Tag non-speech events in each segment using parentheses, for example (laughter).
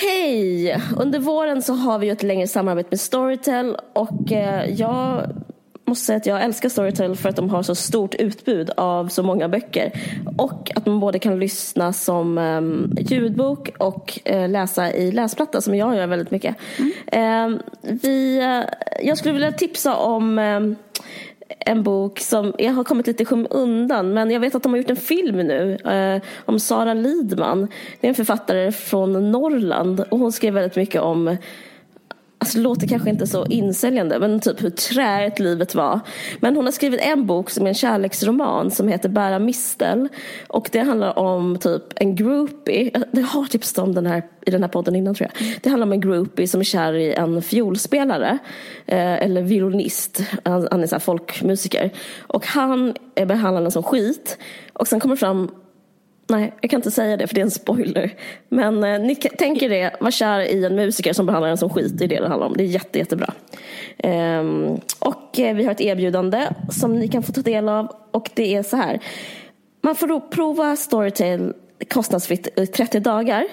Hej! Under våren så har vi ju ett längre samarbete med Storytel och eh, jag måste säga att jag älskar Storytel för att de har så stort utbud av så många böcker. Och att man både kan lyssna som um, ljudbok och uh, läsa i läsplatta som jag gör väldigt mycket. Mm. Uh, vi, uh, jag skulle vilja tipsa om en bok som jag har kommit lite i skymundan men jag vet att de har gjort en film nu eh, om Sara Lidman. Det är en författare från Norrland och hon skrev väldigt mycket om Alltså det låter kanske inte så insäljande men typ hur träigt livet var. Men hon har skrivit en bok som är en kärleksroman som heter Bära mistel. Och det handlar om typ en groupie. Det har tipsat om den här i den här podden innan tror jag. Det handlar om en groupie som är kär i en fiolspelare. Eh, eller violinist. Han, han är så folkmusiker. Och han behandlar henne som skit. Och sen kommer fram Nej, jag kan inte säga det för det är en spoiler. Men eh, ni tänker det, var kär i en musiker som behandlar en som skit, det är det det handlar om. Det är jätte, jättebra. Ehm, och eh, vi har ett erbjudande som ni kan få ta del av och det är så här. Man får då prova Storytel kostnadsfritt i 30 dagar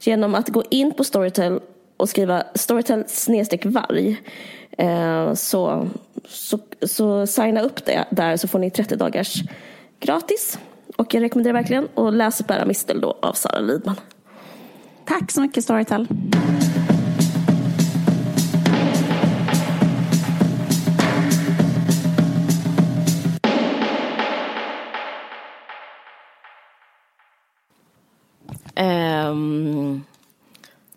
genom att gå in på Storytel och skriva Storytel snedstreck varg. Ehm, så, så, så signa upp det där så får ni 30 dagars gratis. Och jag rekommenderar verkligen att läsa Bära mistel då av Sara Lidman. Tack så mycket Storytel. Um,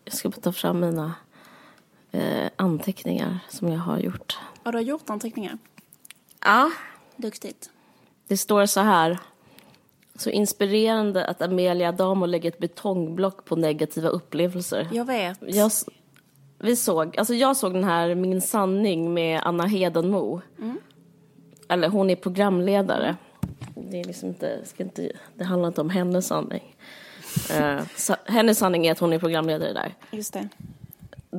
jag ska bara ta fram mina uh, anteckningar som jag har gjort. Har du gjort anteckningar? Ja. Duktigt. Det står så här. Så inspirerande att Amelia Adamo lägger ett betongblock på negativa upplevelser. Jag vet. Jag, vi såg, alltså jag såg den här Min sanning med Anna Hedenmo. Mm. Eller hon är programledare. Det, är liksom inte, ska inte, det handlar inte om hennes sanning. uh, hennes sanning är att hon är programledare där. Just det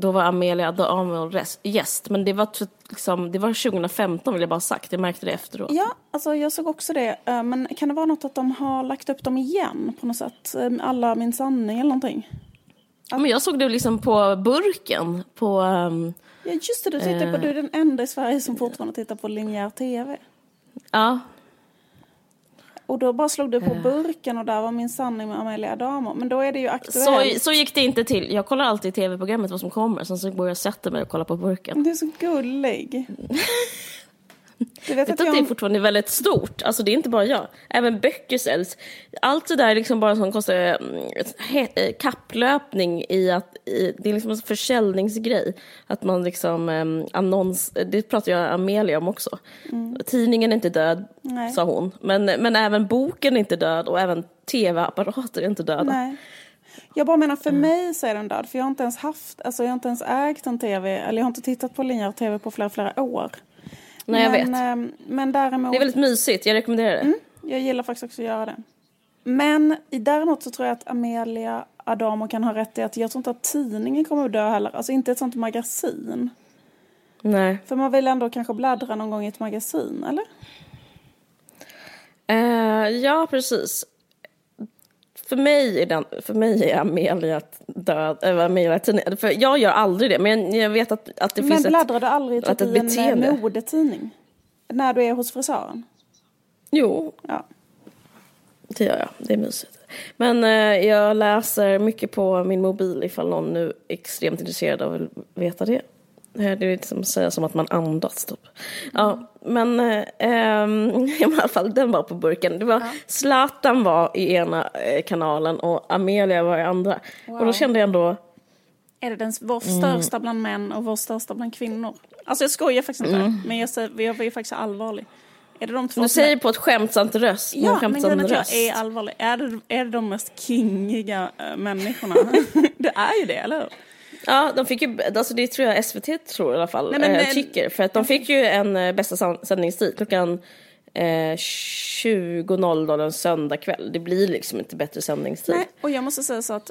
då var Amelia Adamo gäst. Men det var, liksom, det var 2015 vill jag bara ha sagt. Jag märkte det efteråt. Ja, alltså jag såg också det. Eh, men kan det vara något att de har lagt upp dem igen på något sätt? Eh, alla min sanning eller någonting? Att... Men jag såg det liksom på burken. På, um, ja, just det. Du tittar på, du är den enda i Sverige som fortfarande tittar på linjär tv. Ja, och då bara slog du på burken och där var min sanning med Amelia Adamo. Men då är det ju aktuellt. Så, så gick det inte till. Jag kollar alltid i tv-programmet vad som kommer. Sen så går jag och sätter mig och kollar på burken. Du är så gullig. (laughs) Du vet, att, jag... det är fortfarande väldigt stort. Alltså det är inte bara jag. Även böcker säljs. Allt det där är liksom bara som kostar mm, eh, kapplöpning i att i, det är liksom en försäljningsgrej. Att man liksom um, annons, det pratar jag Amelia om också. Mm. Tidningen är inte död, Nej. sa hon. Men, men även boken är inte död och även tv-apparater är inte döda. Nej. Jag bara menar för mm. mig så är den död. För jag har inte ens haft, alltså jag har inte ens ägt en tv, eller jag har inte tittat på linjär tv på flera, flera år. Nej, jag vet. Ehm, men däremot... Det är väldigt mysigt, jag rekommenderar det. Mm, jag gillar faktiskt också att göra det. Men däremot så tror jag att Amelia Adamo kan ha rätt i att jag tror inte att tidningen kommer att dö heller. Alltså inte ett sånt magasin. Nej. För man vill ändå kanske bläddra någon gång i ett magasin, eller? Uh, ja, precis för mig är, den, för mig är Amelia död, äh, Amelia tidning. För jag gör aldrig det, men jag vet att, att det men finns ett Men bläddrar du aldrig typ i en beteende. modetidning? När du är hos frisören? Jo. Ja. Det gör jag, det är mysigt. Men eh, jag läser mycket på min mobil ifall någon nu är extremt intresserad av att veta det. Det är liksom att säga som att man andas typ. Ja, men ähm, (laughs) i alla fall den var på burken. Det var, ja. Zlatan var i ena eh, kanalen och Amelia var i andra. Wow. Och då kände jag ändå... Är det den, vår största mm. bland män och vår största bland kvinnor? Alltså jag skojar faktiskt inte, mm. men jag, jag, jag är faktiskt allvarlig. Är det de två du säger är... på ett skämtsamt röst. Ja, men grejen att jag är allvarlig. Är det, är det de mest kingiga äh, människorna? (laughs) det är ju det, eller hur? Ja, de fick ju, alltså det tror jag SVT tror i alla fall, Nej, men, äh, tycker. För att de fick ju en äh, bästa sändningstid klockan eh, 20.00 en söndagkväll. Det blir liksom inte bättre sändningstid. Nej, och jag måste säga så att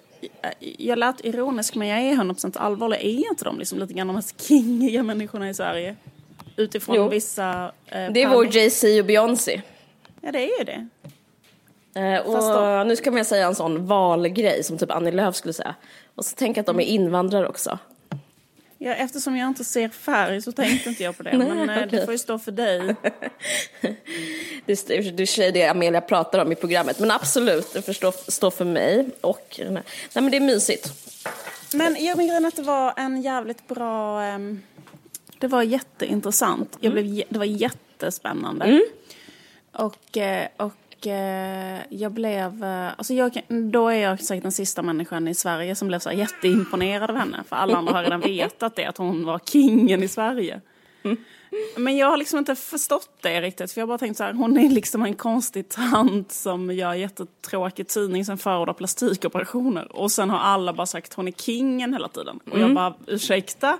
jag lät ironisk men jag är 100% allvarlig. Är inte de liksom lite grann de mest kingiga människorna i Sverige? Utifrån jo. vissa... Eh, det är vår Jay-Z och Beyoncé. Ja, det är ju det. Eh, och nu ska man säga en sån valgrej som typ Annie Lööf skulle säga. Och så tänk att de är invandrare också. Ja, eftersom jag inte ser färg så tänkte inte jag på det. (laughs) Nej, men eh, okej. det får ju stå för dig. (laughs) Det är det Amelia pratar om i programmet. Men absolut, det förstår, står för mig. Och, nej men det är mysigt. Men jag är att det var en jävligt bra... ehm, det var jätteintressant. Jag blev, jä- det var jättespännande. Och, eh, och eh, jag blev... eh, Alltså jag, då är jag säkert den sista människan i Sverige som blev så jätteimponerad av henne. För alla andra har redan vetat det, att hon var kingen i Sverige. Men jag har liksom inte förstått det riktigt. För jag har bara tänkt så här, hon är liksom en konstig tant som gör jättetråkig tidning som förordar plastikoperationer. Och sen har alla bara sagt hon är kingen hela tiden. Och jag bara, ursäkta?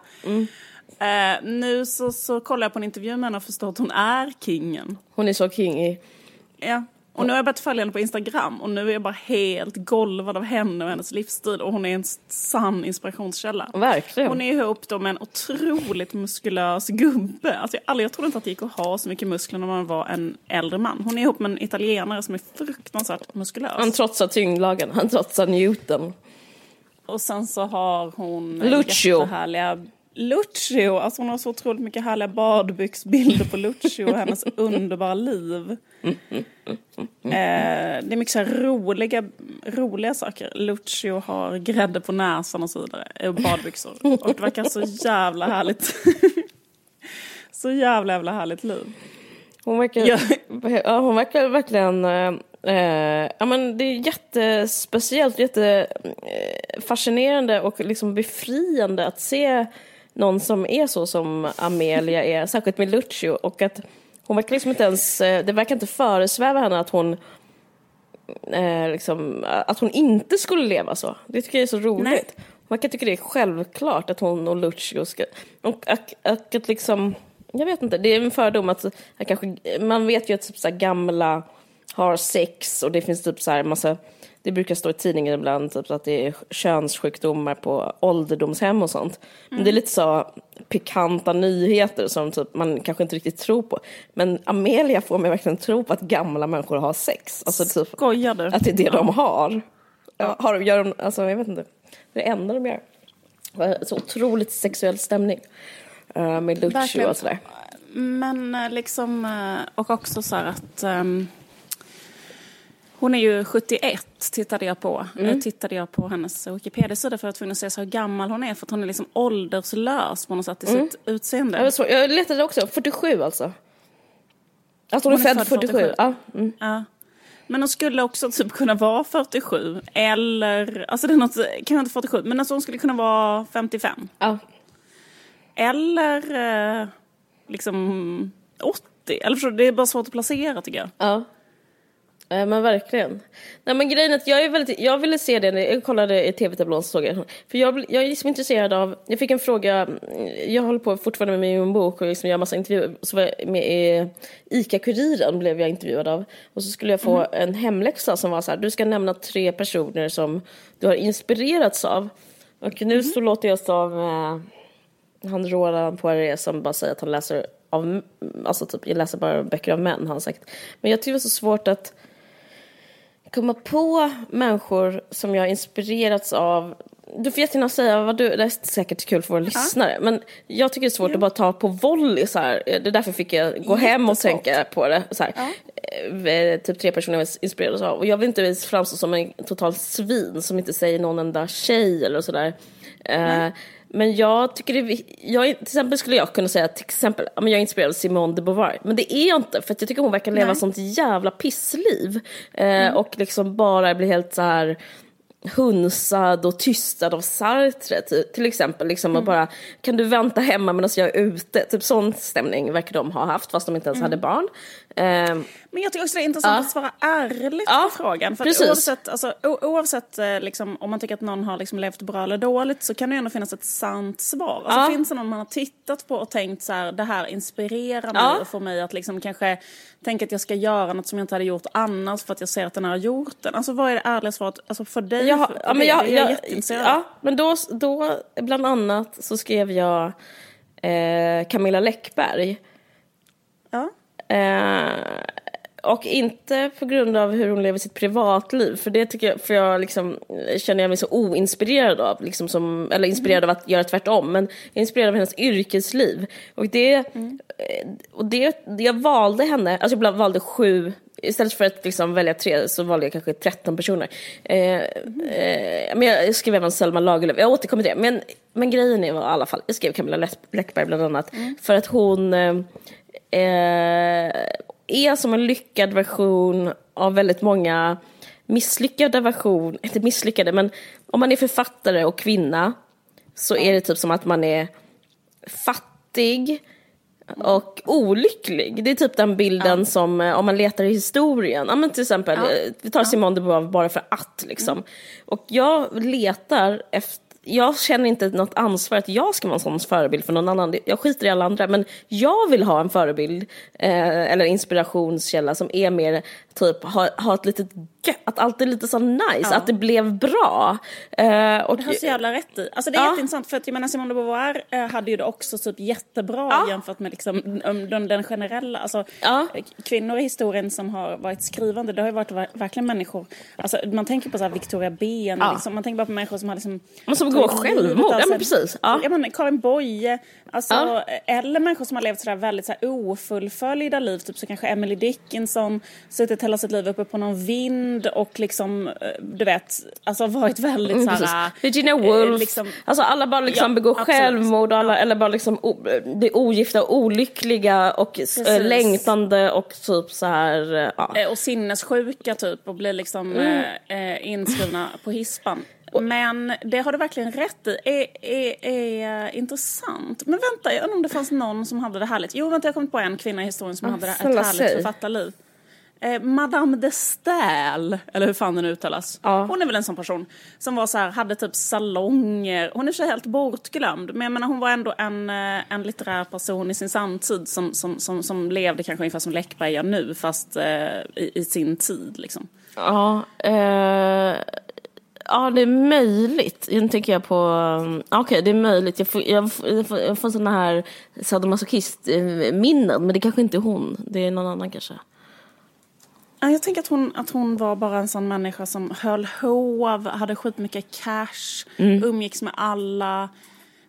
Eh, nu så, så kollar jag på en intervju med henne och förstår att hon är kingen. Hon är så king i... Ja. Och nu har jag börjat följa henne på Instagram och nu är jag bara helt golvad av henne och hennes livsstil. Och hon är en sann inspirationskälla. Verkligen. Hon är ihop då med en otroligt muskulös gubbe. Alltså jag, aldrig, jag trodde inte att det gick att ha så mycket muskler när man var en äldre man. Hon är ihop med en italienare som är fruktansvärt muskulös. Han trotsar tyngdlagen, han trotsar Newton. Och sen så har hon Lucio. jättehärliga... Lucio! Alltså hon har så otroligt mycket härliga badbyxbilder på Lucio och hennes (laughs) underbara liv. Eh, det är mycket så roliga, roliga saker. Lucio har grädde på näsan och så vidare. Och badbyxor. Och det verkar så jävla härligt. (laughs) så jävla jävla härligt liv. Hon verkar, Ja. (laughs) ja. hon verkar verkligen... Eh, eh, ja, men det är jättespeciellt, jättefascinerande och liksom befriande att se någon som är så som Amelia är, särskilt med Lucio. Och att hon verkar liksom inte ens... eh, Det verkar inte föresväva henne att hon... Eh, liksom, att hon inte skulle leva så. Det tycker jag är så roligt. Nej. Man kan tycka det är självklart att hon och Lucio ska... Och att, att, att liksom... Jag vet inte, det är en fördom att, att kanske... Man vet ju att typ så gamla har sex och det finns typ så här massa... Det brukar stå i tidningen ibland typ att det är könssjukdomar på ålderdomshem och sånt. Men det är lite så pikanta nyheter som typ man kanske inte riktigt tror på. Men Amelia får mig verkligen tro på att gamla människor har sex. Alltså typ Skojar du? att det är det de har. Ja, har gör de, alltså jag vet inte. Det är det enda de gör. Så otroligt sexuell stämning. eh, med Lucio och sådär. Men eh, liksom, eh, och också så här att ehm, hon är ju 71 tittade jag på. Eh, tittade jag på hennes Wikipedia-sida för att kunna se så hur gammal hon är. För att hon är liksom ålderslös på något sätt i sitt utseende. Jag, så, jag letade också, 47 alltså. Alltså hon, Hon är är född född 47. 47. Ja, mm. Ja. Men hon skulle också typ kunna vara 47. Eller, alltså det är något, kanske inte 47, men alltså hon skulle kunna vara 55. ja. Eller eh, liksom 80. Eller förstår det är bara svårt att placera tycker jag. Ja. Eh, Men verkligen. Nej men grejen är att jag är väldigt, jag ville se det, när jag kollade i tv-tablån så såg jag För jag, jag är liksom intresserad av, jag fick en fråga, mm, jag håller på fortfarande med min bok och liksom gör massa intervjuer. Så var jag med i ICA-Kuriren blev jag intervjuad av. Och så skulle jag få en hemläxa som var så här, du ska nämna tre personer som du har inspirerats av. Och nu så låter jag som eh, han Roland Poiré som bara säger att han läser av, alltså typ, jag läser bara böcker av män, har han sagt. Men jag tycker det var så svårt att komma på människor som jag inspirerats av. Du får jättegärna säga vad du, det är säkert kul för våra lyssnare, men jag tycker det är svårt att bara ta på volley så här. Det är därför fick jag gå hem och tänka på det. Så här. Eh, Typ tre personer jag inspirerades av. Och jag vill inte framstå som en total svin som inte säger någon enda tjej eller sådär. Men jag tycker det, jag, till exempel skulle jag kunna säga till exempel, jag är inspirerad av Simone de Beauvoir. Men det är jag inte, för att jag tycker hon verkar leva Nej. sånt jävla pissliv. Eh, Och liksom bara blir helt så här hunsad och tystad av Sartre till, till exempel. Liksom och bara, kan du vänta hemma medan jag är ute? Typ sån stämning verkar de ha haft fast de inte ens hade barn. Eh, Men jag tycker också det är intressant Ja. att svara ärligt Ja, på frågan. För precis. oavsett, alltså, oavsett eh, liksom, om man tycker att någon har liksom levt bra eller dåligt så kan det ju ändå finnas ett sant svar. Alltså, Ja. Finns det någon man har tittat på och tänkt så här, det här inspirerar mig Ja. och får mig att liksom kanske tänka att jag ska göra något som jag inte hade gjort annars för att jag ser att den har gjort den. Alltså vad är det ärliga svaret alltså, för dig? Jag, för, ja, men det, jag, det är jag jätteintresserad ja, men då, då, bland annat, så skrev jag eh, Camilla Läckberg. Ja. Eh, och inte på grund av hur hon lever sitt privatliv. För det tycker jag, för jag liksom, känner jag mig så oinspirerad av. Liksom som, eller inspirerad av att göra tvärtom. Men jag är inspirerad av hennes yrkesliv. Och det, mm. och det, jag valde henne, alltså jag valde sju istället för att liksom välja tre så valde jag kanske 13 personer. Eh, eh, men jag skrev även Selma Lagerlöf, jag återkommer till det. Men, men grejen är i alla fall, jag skrev Camilla Läckberg bland annat. Mm. För att hon eh, eh, är som en lyckad version av väldigt många misslyckade versioner, inte misslyckade men om man är författare och kvinna så är det typ som att man är fattig, och olycklig. Det är typ den bilden ja. som, eh, om man letar i historien, ja men till exempel, ja. Eh, vi tar Simone de Beauvoir bara för att liksom. Mm. Och jag letar efter jag känner inte något ansvar att jag ska vara en sån förebild för någon annan. Jag skiter i alla andra. Men jag vill ha en förebild eh, eller inspirationskälla som är mer typ ha, ha ett litet att allt är lite så nice, ja. att det blev bra. Uh, och det har så jävla rätt i. Alltså det är ja. jätteintressant för att jag menar Simone de Beauvoir uh, hade ju det också typ jättebra ja. jämfört med liksom um, den, den, generella, alltså ja. kvinnor i historien som har varit skrivande, det har ju varit verkligen människor, alltså man tänker på så här Victoria Ben, ja. liksom, man tänker bara på människor som har liksom Men som begår självmord, ja men precis. Ja. Ja, men Karin Boye, alltså, eller människor som har levt sådär väldigt så här ofullföljda liv, typ så kanske Emily Dickinson, suttit hela sitt liv uppe på någon vind och liksom, eh, du vet, alltså varit väldigt mm, såhär... Virginia eh, Woolf, liksom, alltså alla bara liksom ja, begår absolut. självmord, alla, ja. eller bara liksom o, det ogifta, olyckliga och eh, Precis. längtande och typ så här. Ja. Och sinnessjuka typ och blir liksom mm. eh, inskrivna på hispan. Men det har du verkligen rätt i. Är, är, är intressant. Men vänta, jag undrar om det fanns någon som hade det härligt. Jo, vänta, jag har kommit på en kvinna i historien som hade ett härligt författarliv. Eh, Madame de Stael, eller hur fan den uttalas. Ja. Hon är väl en sån person som var så här, hade typ salonger. Hon är så helt bortglömd. Men jag menar, hon var ändå en, eh, en litterär person i sin samtid som, som, som, som levde kanske ungefär som Läckberg gör nu fast eh, i, i, sin tid liksom. Ja, eh, Ja, det är möjligt. Nu tänker jag på... Okej, okay, det är möjligt. Jag får, jag får, jag får, jag får såna här sadomasochist-minnen, men det kanske inte är hon. Det är någon annan kanske. Jag tänker att hon, att hon var bara en sån människa som höll hov, hade skitmycket cash, mm. umgicks med alla.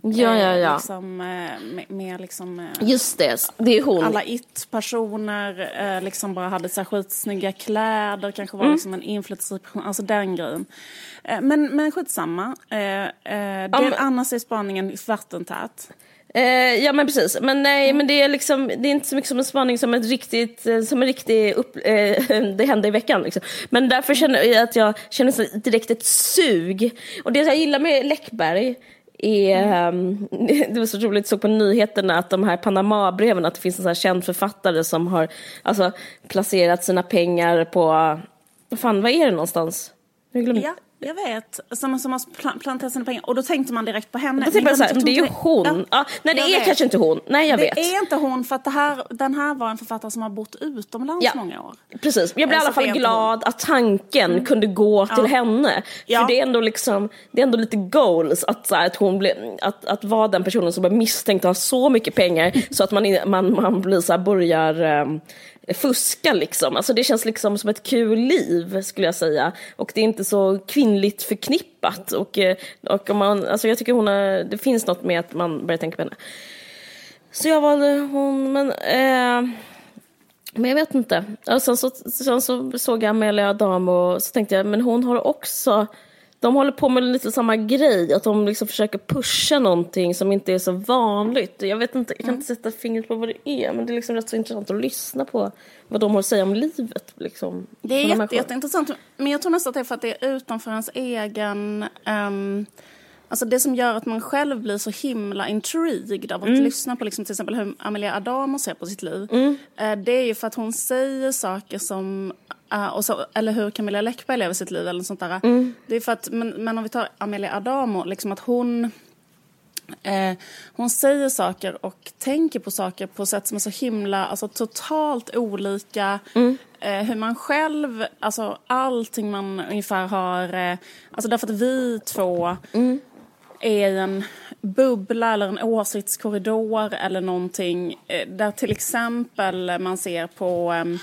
Ja, ja, ja. Liksom, eh, med, med liksom, eh, Just det, det är hon. Alla it-personer eh, liksom bara hade så här skitsnygga kläder, kanske var mm. liksom en inflytelserik person, alltså den grejen. Men, men skitsamma. Det um, annars är spaningen vattentät. Eh, ja men precis, men nej men det är liksom, det är inte så mycket som en spaning som ett riktigt, eh, som en riktig upp, eh, (laughs) det hände i veckan liksom. Men därför känner jag att jag känner så direkt ett sug. Och det jag gillar med Läckberg är, mm. (laughs) det var så roligt, såg på nyheterna att de här Panama-breven, att det finns en sån här känd författare som har alltså, placerat sina pengar på, vad fan, vad är det någonstans? Jag glömde. Ja. Jag vet, som, som har planterat sina pengar. Och då tänkte man direkt på henne. Då tänkte man så här, det är ju hon. Ja. Ah, nej det jag är vet. kanske inte hon. Nej jag det vet. Det är inte hon för att här, den här var en författare som har bott utomlands ja. många år. Precis, jag blir i alla fall glad att tanken mm. kunde gå till ja. henne. För det är ändå liksom, det är ändå lite goals att, så här, att hon blir, att, att vara den personen som är misstänkt att ha så mycket pengar (laughs) så att man, man, man blir så här, börjar um, fuska liksom. Alltså det känns liksom som ett kul liv skulle jag säga. Och det är inte så kvinnligt förknippat. Och, eh, och om man, alltså jag tycker hon har, det finns något med att man börjar tänka på henne. Så jag valde hon, men eh, men jag vet inte. Och sen så, sen så såg jag Amelia Adamo och så tänkte jag, men hon har också de håller på med lite samma grej, att de liksom försöker pusha någonting som inte är så vanligt. Jag vet inte, jag kan inte sätta fingret på vad det är, men det är liksom rätt så intressant att lyssna på vad de har att säga om livet. Liksom, det är jätte, jätteintressant, men jag tror nästan att det är för att det är utanför ens egen um... Alltså det som gör att man själv blir så himla intrigued av att mm. lyssna på liksom till exempel hur Amelia Adamo ser på sitt liv. Mm. Eh, det är ju för att hon säger saker som Uh, och så, eller hur Camilla Läckberg lever sitt liv eller sånt där. Mm. Det är för att, men, men om vi tar Amelia Adamo, liksom att hon eh, hon säger saker och tänker på saker på sätt som är så himla, alltså totalt olika. Mm. Eh, hur man själv, alltså allting man ungefär har, eh, alltså därför att vi två mm. Är en bubbla eller en åsiktskorridor eller någonting eh, där till exempel man ser på ehm,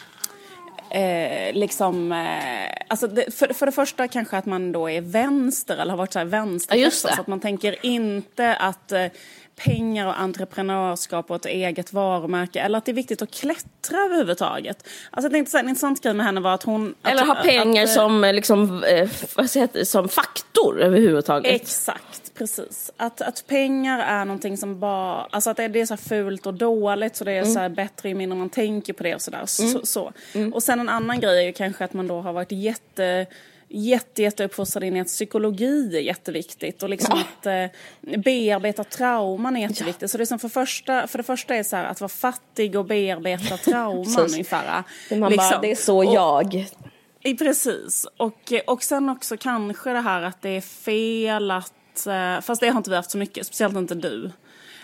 Eh, liksom, eh, alltså det, för, för det första kanske att man då är vänster eller har varit så här vänster. Ja. Så att man tänker inte att eh, pengar och entreprenörskap och ett eget varumärke eller att det är viktigt att klättra överhuvudtaget. Alltså jag tänkte så här, en intressant grej med henne var att hon... Eller att, ha pengar att, som, eh, liksom, eh, vad det, som faktor överhuvudtaget. Exakt, precis. Att, att pengar är någonting som bara, alltså att det, är så fult och dåligt så det är Mm. så här bättre ju mindre man tänker på det och sådär. Så, så. Och sen en annan grej är ju kanske att man då har varit jätte jätte, jätte uppfostrad in i att psykologi är jätteviktigt och liksom att eh, bearbeta trauman är jätteviktigt. Så det som för, första, för det första är så här att vara fattig och bearbeta (laughs) trauman ungefär. Man bara, Liksom. det är så Och- jag. Precis. Och, och sen också kanske det här att det är fel att, eh, fast det har inte vi haft så mycket, speciellt inte du.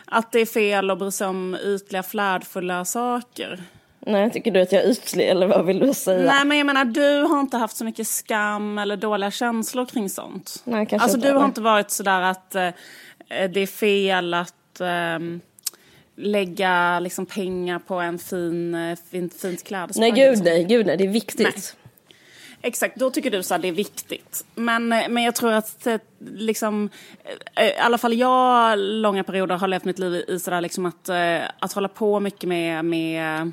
Att det är fel att bry sig om ytliga flärdfulla saker. Nej, tycker du att jag är ytlig eller vad vill du säga? Nej men jag menar du har inte haft så mycket skam eller dåliga känslor kring sånt. Nej, kanske alltså inte, du har inte varit sådär att eh, det är fel att ehm, lägga liksom pengar på en fin, eh, fint, fint klädesplagg. Nej, gud liksom. nej, gud nej, det är viktigt. Nej. Exakt, då tycker du så här, det är viktigt. Men, eh, men jag tror att det, liksom, eh, i alla fall jag långa perioder har levt mitt liv i- sådär liksom att, eh, att hålla på mycket med, med eh,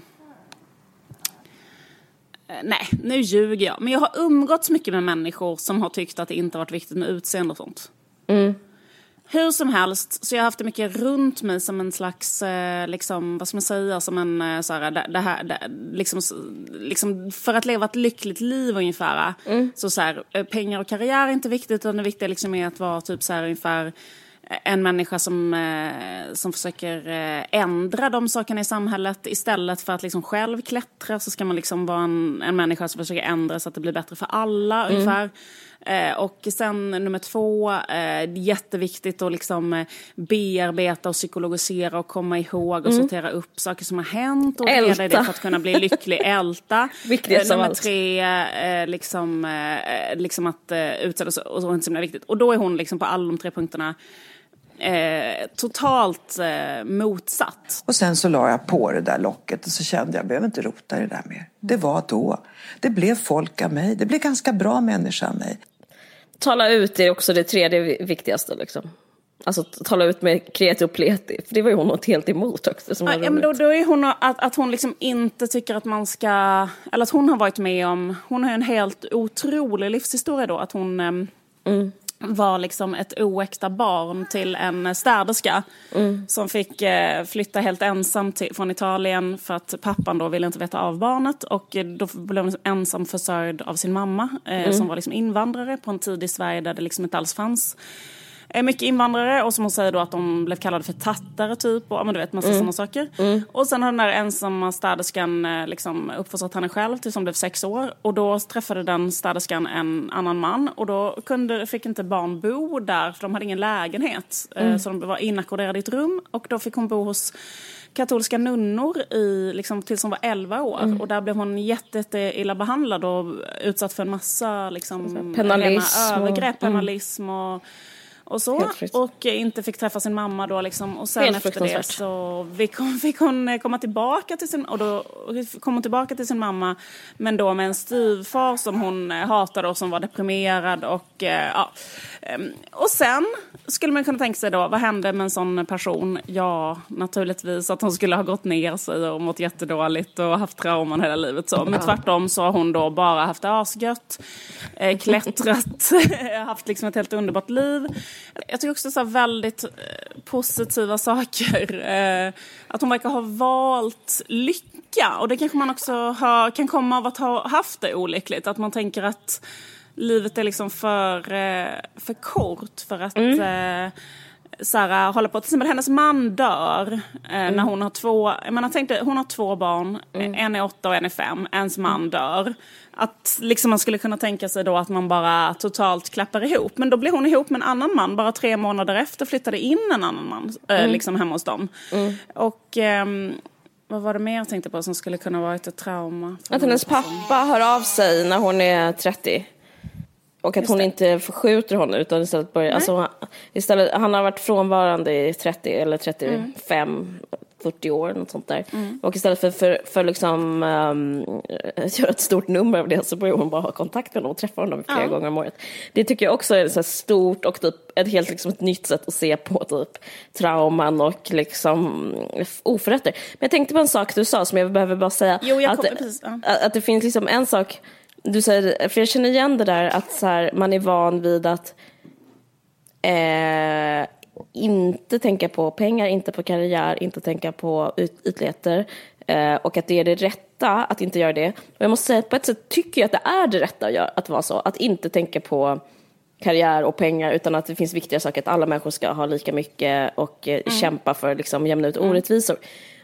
Nej, nu ljuger jag. Men jag har umgåtts mycket med människor som har tyckt att det inte varit viktigt med utseende och sånt. Hur som helst, så jag har haft det mycket runt mig som en slags, eh, liksom, vad ska man säga, som en eh, så här, det, det här, det, liksom, liksom, för att leva ett lyckligt liv ungefär. Så så här, eh, pengar och karriär är inte viktigt, utan det viktiga liksom är att vara typ så här ungefär eh, en människa som, eh, som försöker eh, ändra de sakerna i samhället istället för att liksom själv klättra så ska man liksom vara en, en människa som försöker ändra så att det blir bättre för alla ungefär. Eh, och sen nummer två, eh, jätteviktigt att liksom eh, bearbeta och psykologisera och komma ihåg och sortera upp saker som har hänt och reda i det för att kunna bli lycklig. Älta. Viktigast av nummer tre, eh, liksom, eh, liksom att eh, utsätta sig och är inte så himla viktigt. Och då är hon liksom på alla de tre punkterna eh, totalt eh, motsatt. Och sen så la jag på det där locket och så kände jag, jag behöver inte rota i det där mer. Det var då. Det blev folk av mig. Det blev ganska bra människa av mig. Tala ut är också det tredje vi- viktigaste liksom. Alltså tala ut med kreti och pleti. För det var ju hon något helt emot också. Som Ja, men då, då är hon att, att hon liksom inte tycker att man ska, eller att hon har varit med om, hon har ju en helt otrolig livshistoria då, att hon ehm, var liksom ett oäkta barn till en städerska som fick eh, flytta helt ensam till, från Italien för att pappan då ville inte veta av barnet och då blev hon ensam försörjd av sin mamma eh, som var liksom invandrare på en tid i Sverige där det liksom inte alls fanns mycket invandrare och som hon säger då att de blev kallade för tattare typ och ja, men du vet massa sådana saker. Och sen har den där ensamma städerskan eh, liksom uppfostrat henne själv tills hon blev sex år och då träffade den städerskan en annan man och då kunde, fick inte barn bo där för de hade ingen lägenhet. Eh, så de var inackorderade i ett rum och då fick hon bo hos katolska nunnor i, liksom, tills hon var 11 år. Och där blev hon jätte, jätte illa behandlad och utsatt för en massa liksom, Penalism rena och- övergrepp, penalism och, och så. Och inte fick träffa sin mamma då liksom. Och sen Helt efter det så fick hon, (laughs) fick hon komma tillbaka till sin, och då kom hon tillbaka till sin mamma. Men då med en styvfar som hon eh, hatade och som var deprimerad och eh, ja. Ehm, Och sen skulle man kunna tänka sig då, vad hände med en sån person? Ja, naturligtvis att hon skulle ha gått ner sig och mått jättedåligt och haft trauman hela livet så. Men tvärtom så har hon då bara haft det asgött, eh, klättrat, (laughs) haft liksom ett helt underbart liv. Jag tycker också så väldigt eh, positiva (laughs) saker. Eh, att hon verkar ha valt lycka. Och det kanske man också har, kan komma av att ha haft det olyckligt. Att man tänker att livet är liksom för, eh, för kort för att eh, så här, hålla på. Till exempel hennes man dör eh, när hon har två, jag menar, tänk dig, hon har två barn, en är åtta och en är fem, ens man dör. Att liksom man skulle kunna tänka sig då att man bara totalt klappar ihop. Men då blir hon ihop med en annan man, bara tre månader efter flyttade in en annan man eh, liksom hemma hos dem. Och ehm, vad var det mer jag tänkte på som skulle kunna vara ett trauma? Att hennes pappa hör av sig när hon är 30. Och att hon inte förskjuter honom utan istället börjar, alltså, istället, han har varit frånvarande i 30 eller 35, 40 år, något sånt där. Och istället för, för, för liksom um, göra ett stort nummer av det så börjar hon bara ha kontakt med honom och träffa honom flera gånger om året. Det tycker jag också är så stort och typ ett helt liksom ett nytt sätt att se på typ trauman och liksom oförrätter. Men jag tänkte på en sak du sa som jag behöver bara säga. Jo, jag att, kommer precis, ja. att, att det finns liksom en sak du säger, för jag känner igen det där att så här, man är van vid att eh, inte tänka på pengar, inte på karriär, inte tänka på ut, ytligheter eh, och att det är det rätta att inte göra det. Och jag måste säga att på ett sätt tycker jag att det är det rätta att, göra, att vara så, att inte tänka på karriär och pengar utan att det finns viktiga saker, att alla människor ska ha lika mycket och eh, kämpa för att liksom, jämna ut orättvisor.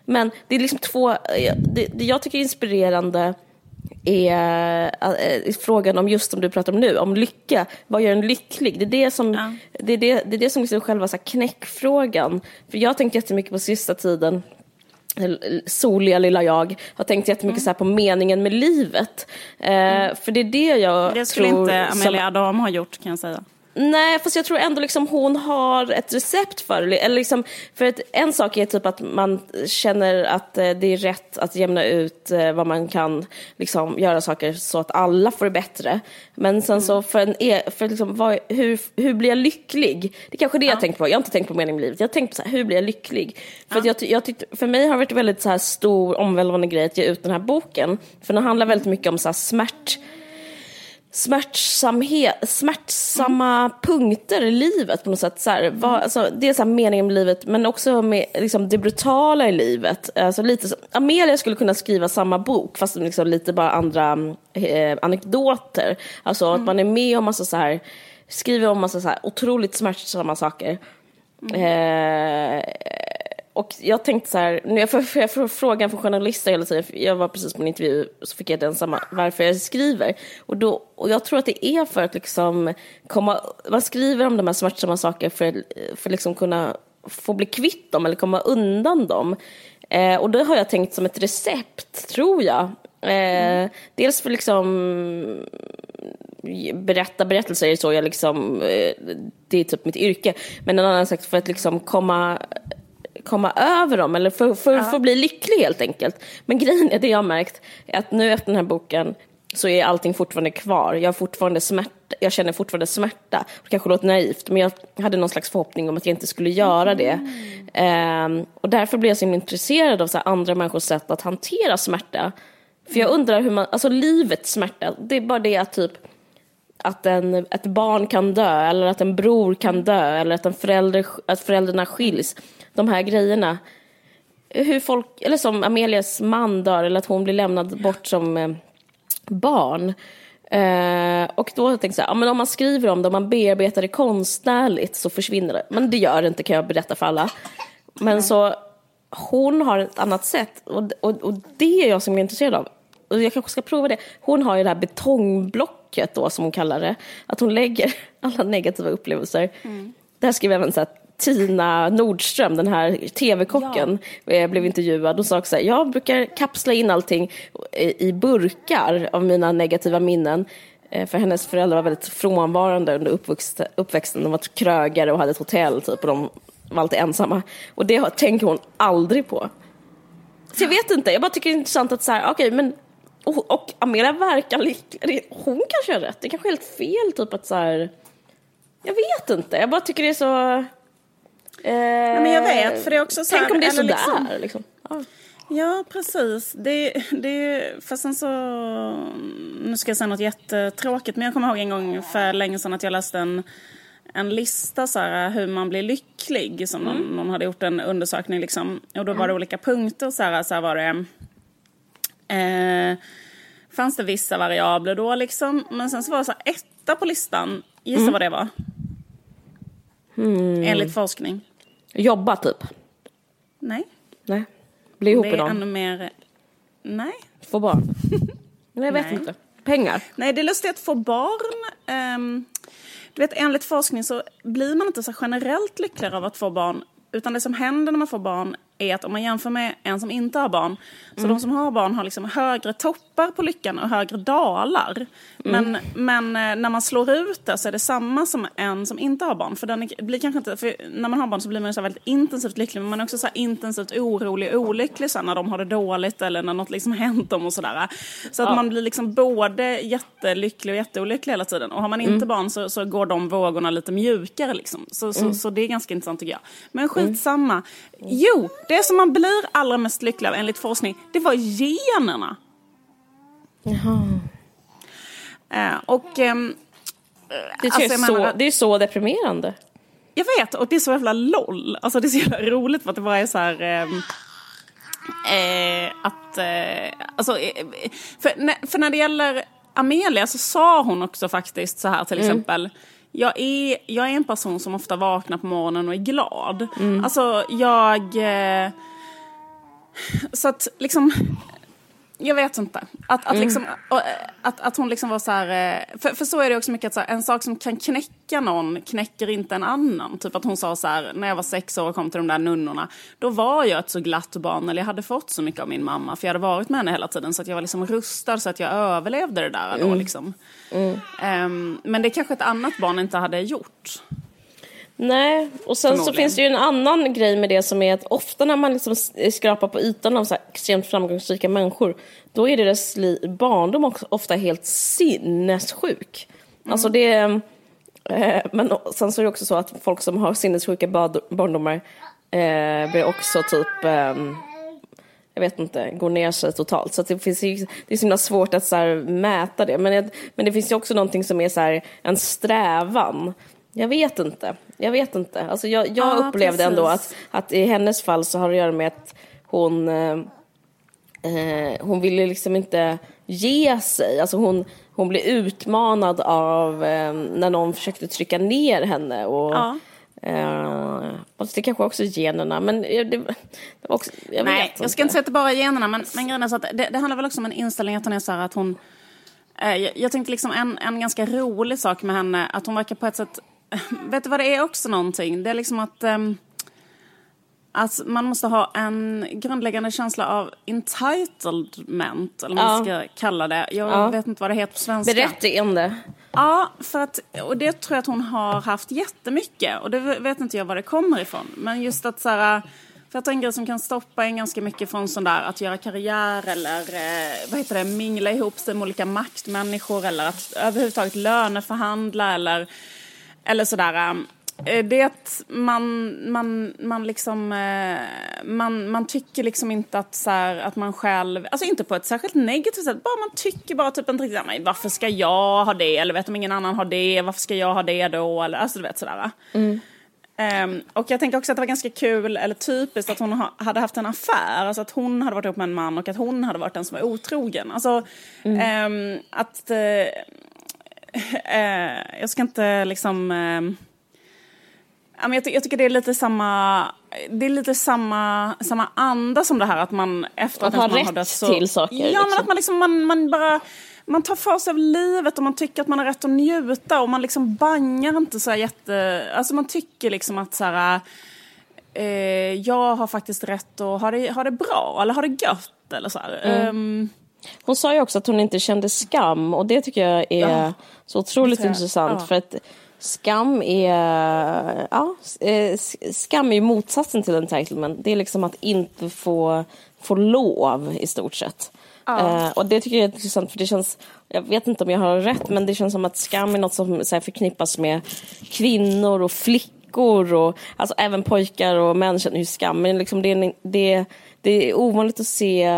Men det är liksom två, eh, det, det jag tycker är inspirerande är äh, frågan om just som du pratar om nu, om lycka. Vad gör en lycklig? Det är det som, Ja. det är det, det är det som liksom själva så här knäckfrågan. För jag har tänkt jättemycket på sista tiden soliga lilla jag har tänkt jättemycket så här på meningen med livet. Eh, För det är det jag Det skulle tror... inte som- Amelia Adam ha gjort kan jag säga. Nej, fast jag tror ändå liksom hon har ett recept för det. Eller liksom, för att en sak är typ att man känner att eh, det är rätt att jämna ut eh, vad man kan liksom, göra saker så att alla får det bättre. Men sen så för, en, e- för liksom, vad, hur, hur blir jag lycklig? Det är kanske det jag tänkt på. Jag har inte tänkt på meningen med livet. Jag har tänkt på så här, hur blir jag lycklig? För, att jag, jag tyckte, för mig har det varit väldigt så här stor omvälvande grej att ge ut den här boken. För den handlar väldigt mycket om så här smärt smärtsamhet, smärtsamma punkter i livet på något sätt. Så här, vad, alltså, det är så här meningen med livet, men också med liksom, det brutala i livet. Alltså, lite så, Amelia skulle kunna skriva samma bok, fast liksom, lite bara andra eh, anekdoter. Alltså att man är med om massa så här, skriver om massa så här otroligt smärtsamma saker. Eh, och jag tänkte så här, när jag får, jag får frågan från journalister hela tiden, jag var precis på en intervju så fick jag den samma, varför jag skriver. Och, då, och jag tror att det är för att liksom komma, man skriver om de här smärtsamma sakerna för, för liksom kunna få bli kvitt dem eller komma undan dem. Eh, och det har jag tänkt som ett recept, tror jag. Eh, Dels för liksom berätta berättelser är så jag liksom, eh, det är typ mitt yrke. Men en annan sak för att liksom komma komma över dem eller för, för, för att bli lycklig helt enkelt. Men grejen är det jag har märkt är att nu efter den här boken så är allting fortfarande kvar. Jag, har fortfarande smärta, jag känner fortfarande smärta. Det kanske låter naivt men jag hade någon slags förhoppning om att jag inte skulle göra det. Ehm, och därför blev jag så intresserad av så andra människors sätt att hantera smärta. För jag undrar hur man, alltså livets smärta, det är bara det att typ att en, ett barn kan dö eller att en bror kan dö eller att, en förälder, att föräldrarna skiljs. De här grejerna. Hur folk, eller som Amelias man dör eller att hon blir lämnad bort som eh, barn. Eh, och då tänkte jag så här, ja, men om man skriver om det, om man bearbetar det konstnärligt så försvinner det. Men det gör det inte kan jag berätta för alla. Men så hon har ett annat sätt och, och, och det är jag som är intresserad av. Och jag kanske ska prova det. Hon har ju det här betongblocket då som hon kallar det. Att hon lägger (laughs) alla negativa upplevelser. Det här skrev även så här, Tina Nordström, den här tv-kocken, eh, blev intervjuad och sa också så här, jag brukar kapsla in allting i i burkar av mina negativa minnen. Eh, För hennes föräldrar var väldigt frånvarande under uppväxt, uppväxten. De var krögare och hade ett hotell typ och de var alltid ensamma. Och det tänker hon aldrig på. Så jag vet inte, jag bara tycker det är intressant att så här, okej men och, och Amelia verkar lycklig. Hon kanske har rätt, det kanske är helt fel typ att så här. Jag vet inte, jag bara tycker det är så... Eh, men jag vet, för det är också så Tänk här, om det är sådär liksom- liksom. Ja. Ja, precis. Det, det fast sen så... Nu ska jag säga något jättetråkigt, men jag kommer ihåg en gång för länge sedan att jag läste en, en lista så här, hur man blir lycklig. Som någon, någon hade gjort en undersökning liksom. Och då var det olika punkter. Så här, så här var det... Eh, fanns det vissa variabler då liksom. Men sen så var det så här, etta på listan. Gissa vad det var? Enligt forskning. Jobba typ. Nej. Nej. Bli ihop Det med är ännu mer... Nej. Få barn. (laughs) Nej, jag vet Nej. inte. Pengar. Nej, det är lustigt att få barn. ehm, du vet, enligt forskning så blir man inte så generellt lyckligare av att få barn. Utan det som händer när man får barn är att om man jämför med en som inte har barn, så de som har barn har liksom högre toppar på lyckan och högre dalar. Men, men eh, när man slår ut det så är det samma som en som inte har barn. För, den är, blir kanske inte, för när man har barn så blir man så väldigt intensivt lycklig, men man är också så intensivt orolig och olycklig så här, när de har det dåligt eller när något liksom (laughs) hänt dem och sådär. Så att Ja. man blir liksom både jättelycklig och jätteolycklig hela tiden. Och har man inte barn så, så går de vågorna lite mjukare liksom. Så, så, så det är ganska intressant tycker jag. Men skitsamma. Jo, det som man blir allra mest lycklig av enligt forskning, det var generna. Jaha. Eh, och ehm, Det, Alltså, är så, menar- det är så deprimerande. Jag vet, och det är så jävla LOL. Alltså det är så jävla roligt för att det bara är så här... ehm, eh, att... Eh, alltså, eh, för, när- för när det gäller Amelia så sa hon också faktiskt så här till exempel. Jag är, jag är en person som ofta vaknar på morgonen och är glad. Alltså jag... Eh, så att liksom... Jag vet inte. Att, att, liksom, och, eh, att, att hon liksom var så här... eh, För, för så är det också mycket att så här, en sak som kan knäcka någon knäcker inte en annan. Typ att hon sa så här, när jag var sex år och kom till de där nunnorna. Då var jag ett så glatt barn, eller jag hade fått så mycket av min mamma. För jag hade varit med henne hela tiden. Så att jag var liksom rustad så att jag överlevde det där då liksom. Ehm, men det kanske ett annat barn inte hade gjort. Nej, och sen så finns det ju en annan grej med det som är att ofta när man liksom skrapar på ytan av så extremt framgångsrika människor, då är deras barndom också ofta helt sinnessjuk. Alltså det... Eh, men sen så är det också så att folk som har sinnessjuka barndomar eh, blir också typ... ehm, jag vet inte, går ner sig totalt. Så det, finns ju, det är så himla svårt att så mäta det. Men, men det finns ju också någonting som är så här, en strävan. Jag vet inte. Jag vet inte. Alltså jag jag Ja, upplevde ändå att, precis. att i hennes fall så har det att göra med att hon, eh, eh, hon ville liksom inte ge sig. Alltså hon, hon blev utmanad av eh, när någon försökte trycka ner henne. Och, Ja. eh, fast det kanske också är generna. Men det, det var också, jag Nej, vet jag ska inte säga att det bara är generna, men, men grejen är så att det, det handlar väl också om en inställning att hon är så här att hon... Eh, jag, jag tänkte liksom en, en ganska rolig sak med henne, att hon verkar på ett sätt... (laughs) Vet du vad det är också någonting? Det är liksom att... ehm, att man måste ha en grundläggande känsla av entitlement, eller vad man Ja. ska kalla det. Jag Ja. vet inte vad det heter på svenska. Berättigande. Ja, för att, och det tror jag att hon har haft jättemycket. Och det vet inte jag var det kommer ifrån. Men just att så här, för att en grej som kan stoppa en ganska mycket från sån där att göra karriär eller eh, vad heter det, mingla ihop sig med olika maktmänniskor eller att överhuvudtaget löneförhandla eller, eller sådär. eh, Det är att man, man, man liksom, eh, man, man tycker liksom inte att, så här, att man själv, alltså inte på ett särskilt negativt sätt, bara man tycker bara typ inte riktigt, "Ja, men varför ska jag ha det? Eller vet om ingen annan har det, varför ska jag ha det då? Eller, alltså du vet sådär. Ehm, och jag tänker också att det var ganska kul, eller typiskt, att hon ha, hade haft en affär. Alltså att hon hade varit ihop med en man och att hon hade varit den som var otrogen. Alltså ehm, att... Eh, eh, (laughs) jag ska inte liksom... men jag, jag tycker det är lite samma, det är lite samma, samma anda som det här att man efter Att ha man rätt har dött så, till saker, Ja, liksom. men att man liksom, man, man bara, man tar för sig av livet och man tycker att man har rätt att njuta och man liksom bangar inte så här jätte, alltså man tycker liksom att så här, eh, jag har faktiskt rätt att ha det, ha det bra eller ha det gött eller så här. Mm. Ehm, Hon sa ju också att hon inte kände skam och det tycker jag är Ja. så otroligt jag. intressant Ja. för att skam är, ja, eh, skam är ju motsatsen till entitlement. Det är liksom att inte få, få lov i stort sett. Eh, och det tycker jag är intressant för det känns, jag vet inte om jag har rätt men det känns som att skam är något som så här, förknippas med kvinnor och flickor och alltså även pojkar och män känner ju skam. Men liksom det, är, det, det är ovanligt att se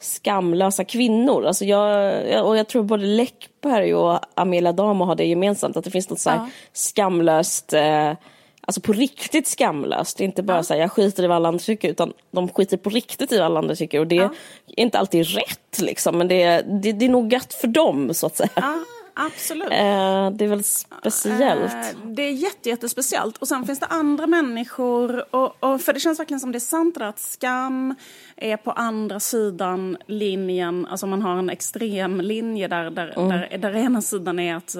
skamlösa kvinnor. Alltså jag, och jag tror både Läckberg och Amelia Damo har det gemensamt att det finns något så här Ja. skamlöst eh, Alltså på riktigt skamlöst. Inte bara så här, jag skiter i vad alla andra tycker utan de skiter på riktigt i vad alla andra tycker och det är inte alltid rätt liksom men det är, det, det är nog gött för dem så att säga. ja, absolut. Eh, det är väl speciellt. Eh, Det är jätte, jättespeciellt. Och sen finns det andra människor. Och, och, för det känns verkligen som det är sant det där att skam är på andra sidan linjen. Alltså man har en extrem linje där, där, där, där ena sidan är att,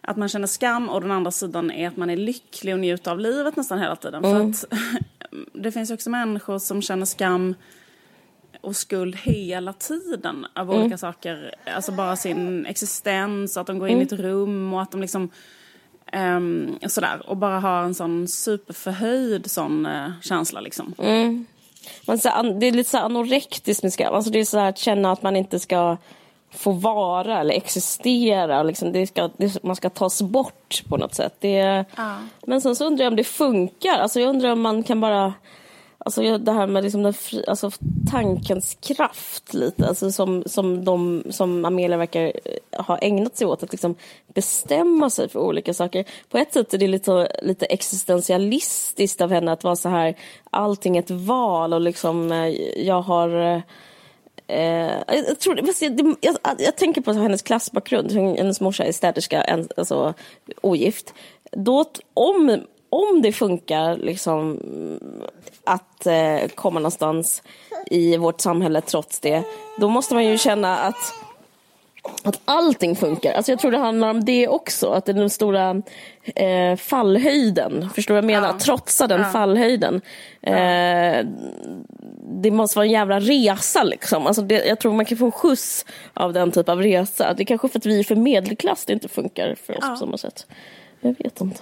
att man känner skam och den andra sidan är att man är lycklig och njuter av livet nästan hela tiden. För att (laughs) det finns också människor som känner skam och skuld hela tiden av Mm. olika saker. Alltså bara sin existens, att de går in i ett Mm. rum och att de liksom ehm, sådär. Och bara har en sån superförhöjd sån eh, känsla liksom. Mm. Man, så, an- det är lite så anorektiskt med skam. Alltså det är så här att känna att man inte ska få vara eller existera. Liksom det ska, det, man ska tas bort på något sätt. Det, Ja. Men sen så undrar jag om det funkar. Alltså jag undrar om man kan bara... Alltså det här med liksom den fri, alltså tankens kraft lite. Alltså som, som, de, som Amelia verkar eh, ha ägnat sig åt. Att liksom bestämma sig för olika saker. På ett sätt är det lite, lite existentialistiskt av henne att vara så här. Allting är ett val och liksom eh, jag har... eh, eh jag, tror, jag, jag, jag tänker på hennes klassbakgrund. Hennes morsa är städerska, en, alltså ogift. Då, om, om det funkar liksom, att eh, komma någonstans i vårt samhälle trots det, då måste man ju känna att att allting funkar. Alltså jag tror det handlar om det också. Att det är den stora eh, fallhöjden. Förstår du vad jag menar? Ja. Trotsa den fallhöjden. Eh, det måste vara en jävla resa liksom. Alltså det, jag tror man kan få en skjuts av den typ av resa. Det är kanske för att vi är för medelklass det inte funkar för oss Ja. på samma sätt. Jag vet inte.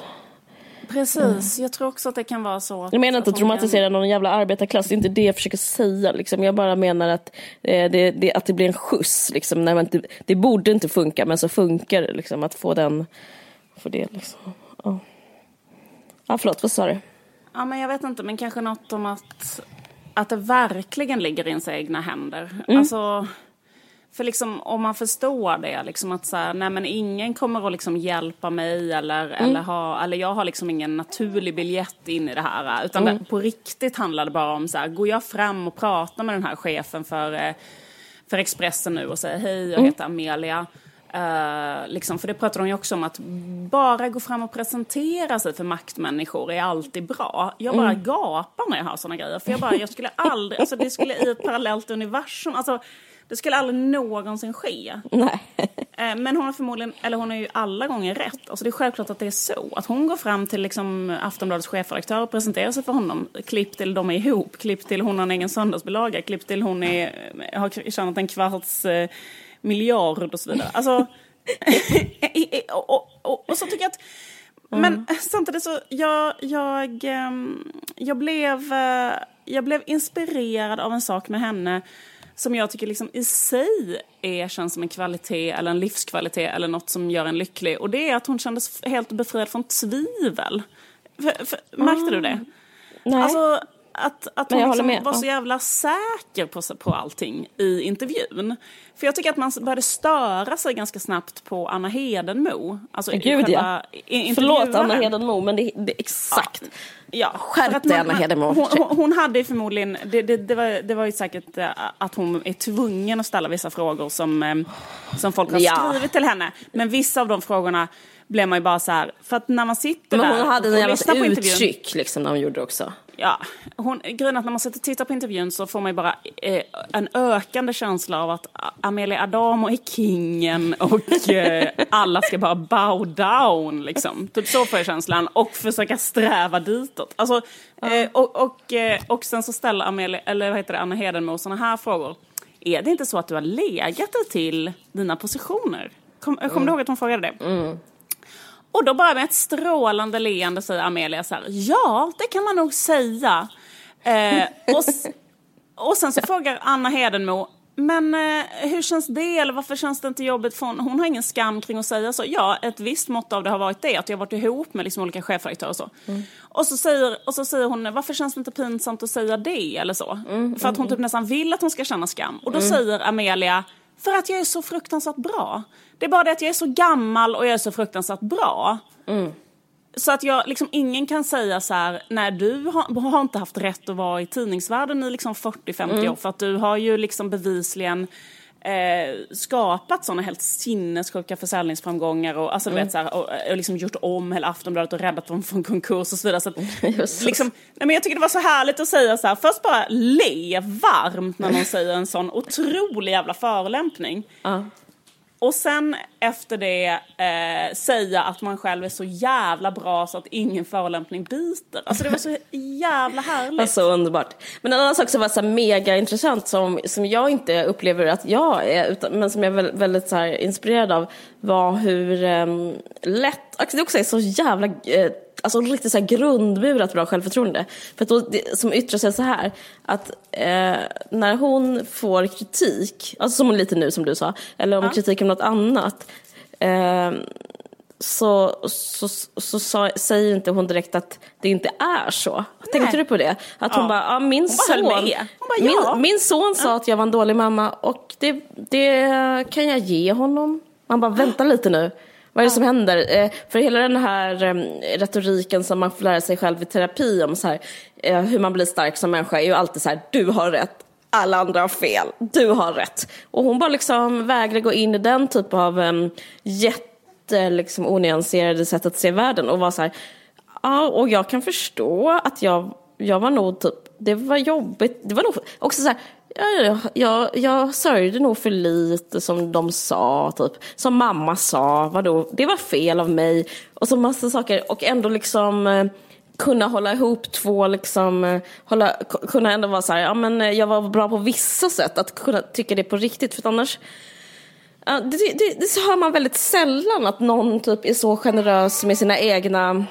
Precis, jag tror också att det kan vara så. Att, Jag menar inte att kan- romantisera någon jävla arbetarklass, det är inte det jag försöker säga. Liksom. Jag bara menar att, eh, det, det, att det blir en skjuts. Liksom, när man inte, det borde inte funka, men så funkar det. Liksom, att få den... Få det, liksom. ja. ja, förlåt, vad sa du? Ja, men jag vet inte, men kanske något om att, att det verkligen ligger i ens egna händer. Mm. Alltså, för liksom om man förstår det, liksom att så här, nej men ingen kommer att liksom hjälpa mig eller, Mm. eller, ha, eller jag har liksom ingen naturlig biljett in i det här. Utan Mm. det, på riktigt handlar det bara om så här, går jag fram och pratar med den här chefen för, eh, för Expressen nu och säger hej, jag Mm. heter Amelia. Eh, liksom, för det pratar de ju också om att bara gå fram och presentera sig för maktmänniskor är alltid bra. Jag bara Mm. gapar när jag hör sådana grejer. För jag bara, jag skulle aldrig, alltså det skulle i ett parallellt universum, alltså det skulle aldrig någonsin ske. Nej. Eh, Men hon har förmodligen, eller hon har ju alla gånger rätt. Alltså det är självklart att det är så. Att hon går fram till liksom Aftonbladets chefredaktör och presenterar sig för honom. Klipp till de är ihop, klipp till hon har en egen söndagsbilaga, klipp till hon är, har tjänat en kvarts eh, miljard och så vidare. Alltså, (laughs) och, och, och, och så tycker jag att men samtidigt så, jag, jag, ehm, jag, blev, eh, jag blev inspirerad av en sak med henne som jag tycker liksom i sig är, känns som en kvalitet eller en livskvalitet eller något som gör en lycklig. Och det är att hon kändes helt befriad från tvivel. För, för, märkte du det? Nej. Alltså att, att hon liksom med. var så jävla säker på, på allting i intervjun. För jag tycker att man började störa sig ganska snabbt på Anna Hedenmo. Alltså Gud, ja. Förlåt. Anna Hedenmo, men det, det exakt. Ja, Skärp dig, Anna Hedenmo. Hon, hon, hon hade ju förmodligen, det, det, det, var, det var ju säkert eh, att hon är tvungen att ställa vissa frågor som, eh, som folk har Ja. skrivit till henne. Men vissa av de frågorna blev man ju bara så här, för att när man sitter Men där hon hade och jävla lyssnar på intervjun. uttryck liksom, när hon gjorde det också. Ja, hon, grejen att när man sitter och tittar på intervjun så får man ju bara eh, en ökande känsla av att Amelia Adamo är kingen och (laughs) eh, alla ska bara bow down liksom. Typ så får jag känslan. Och försöka sträva ditåt. Alltså, eh, och, och, eh, och sen så ställer Amelia, eller vad heter det, Anna Hedenmo sådana här frågor. Är det inte så att du har legat dig till dina positioner? Kom, Kommer du ihåg att hon frågade det? Och då bara med ett strålande leende säger Amelia så här, ja, det kan man nog säga. Eh, och, och sen så frågar Anna Hedenmo, men eh, hur känns det, eller varför känns det inte jobbigt? För hon, hon har ingen skam kring att säga så. Ja, ett visst mått av det har varit det, att jag har varit ihop med liksom olika chefredaktörer och så. Och, så säger, och så säger hon, varför känns det inte pinsamt att säga det, eller så? För att hon typ nästan vill att hon ska känna skam. Och då säger Amelia, för att jag är så fruktansvärt bra. Det är bara det att jag är så gammal och jag är så fruktansvärt bra. Så att jag, liksom, ingen kan säga så här, nej du har, har inte haft rätt att vara i tidningsvärlden i liksom 40-50 år för att du har ju liksom bevisligen eh, skapat sådana helt sinnessjuka försäljningsframgångar och, alltså, du vet, så här, och, och liksom gjort om hela Aftonbladet och räddat dem från konkurs och så vidare. Så att, (laughs) liksom, nej, men jag tycker det var så härligt att säga så här, först bara le varmt när någon (laughs) säger en sån otrolig jävla förolämpning. Ja. Och sen efter det eh, säga att man själv är så jävla bra så att ingen förolämpning biter. Alltså det var så (laughs) jävla härligt. Alltså underbart. Men en annan sak som var så mega intressant som, som jag inte upplever att jag är, utan, men som jag är väldigt, så inspirerad av var hur um, lätt, alltså det också är så jävla uh, alltså riktigt så här grundmurat bra självförtroende. För att då, det, som yttrar sig så här, att eh, när hon får kritik, alltså som lite nu som du sa, eller om ja. kritik om något annat, eh, så, så, så, så, säger inte hon direkt att det inte är så. Nej. Tänkte du på det? Att hon ja. bara, ja, min, hon son, bara, ja. min, min son sa att jag var en dålig mamma och det, det kan jag ge honom. Man bara, vänta lite nu. Vad är det som händer? Eh, för hela den här eh, retoriken som man får lära sig själv i terapi om så här, eh, hur man blir stark som människa är ju alltid så här, du har rätt, alla andra har fel, du har rätt. Och hon bara liksom vägrar gå in i den typ av um, jätte liksom, onyanserade sätt att se världen och vara så här, ja, och jag kan förstå att jag, jag var nog typ, det var jobbigt, det var nog också så här, jag, jag, jag sörjde nog för lite som de sa, typ. Som mamma sa, vadå, det var fel av mig. Och så massa saker. Och ändå liksom eh, kunna hålla ihop två, liksom, eh, hålla, kunna ändå vara så här, ja men eh, jag var bra på vissa sätt. Att kunna tycka det på riktigt, för annars det, det, det hör man väldigt sällan att någon typ är så generös med sina egna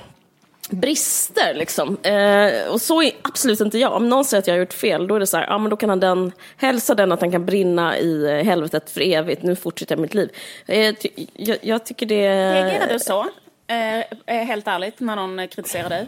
brister liksom. Eh, och så är absolut inte jag. Om någon säger att jag har gjort fel, då är det så här, ja men då kan han den, hälsa den att han kan brinna i eh, helvetet för evigt, nu fortsätter jag mitt liv. Eh, jag, jag, tycker det... Reagerar du så? Eh, eh, helt ärligt, när någon kritiserar dig?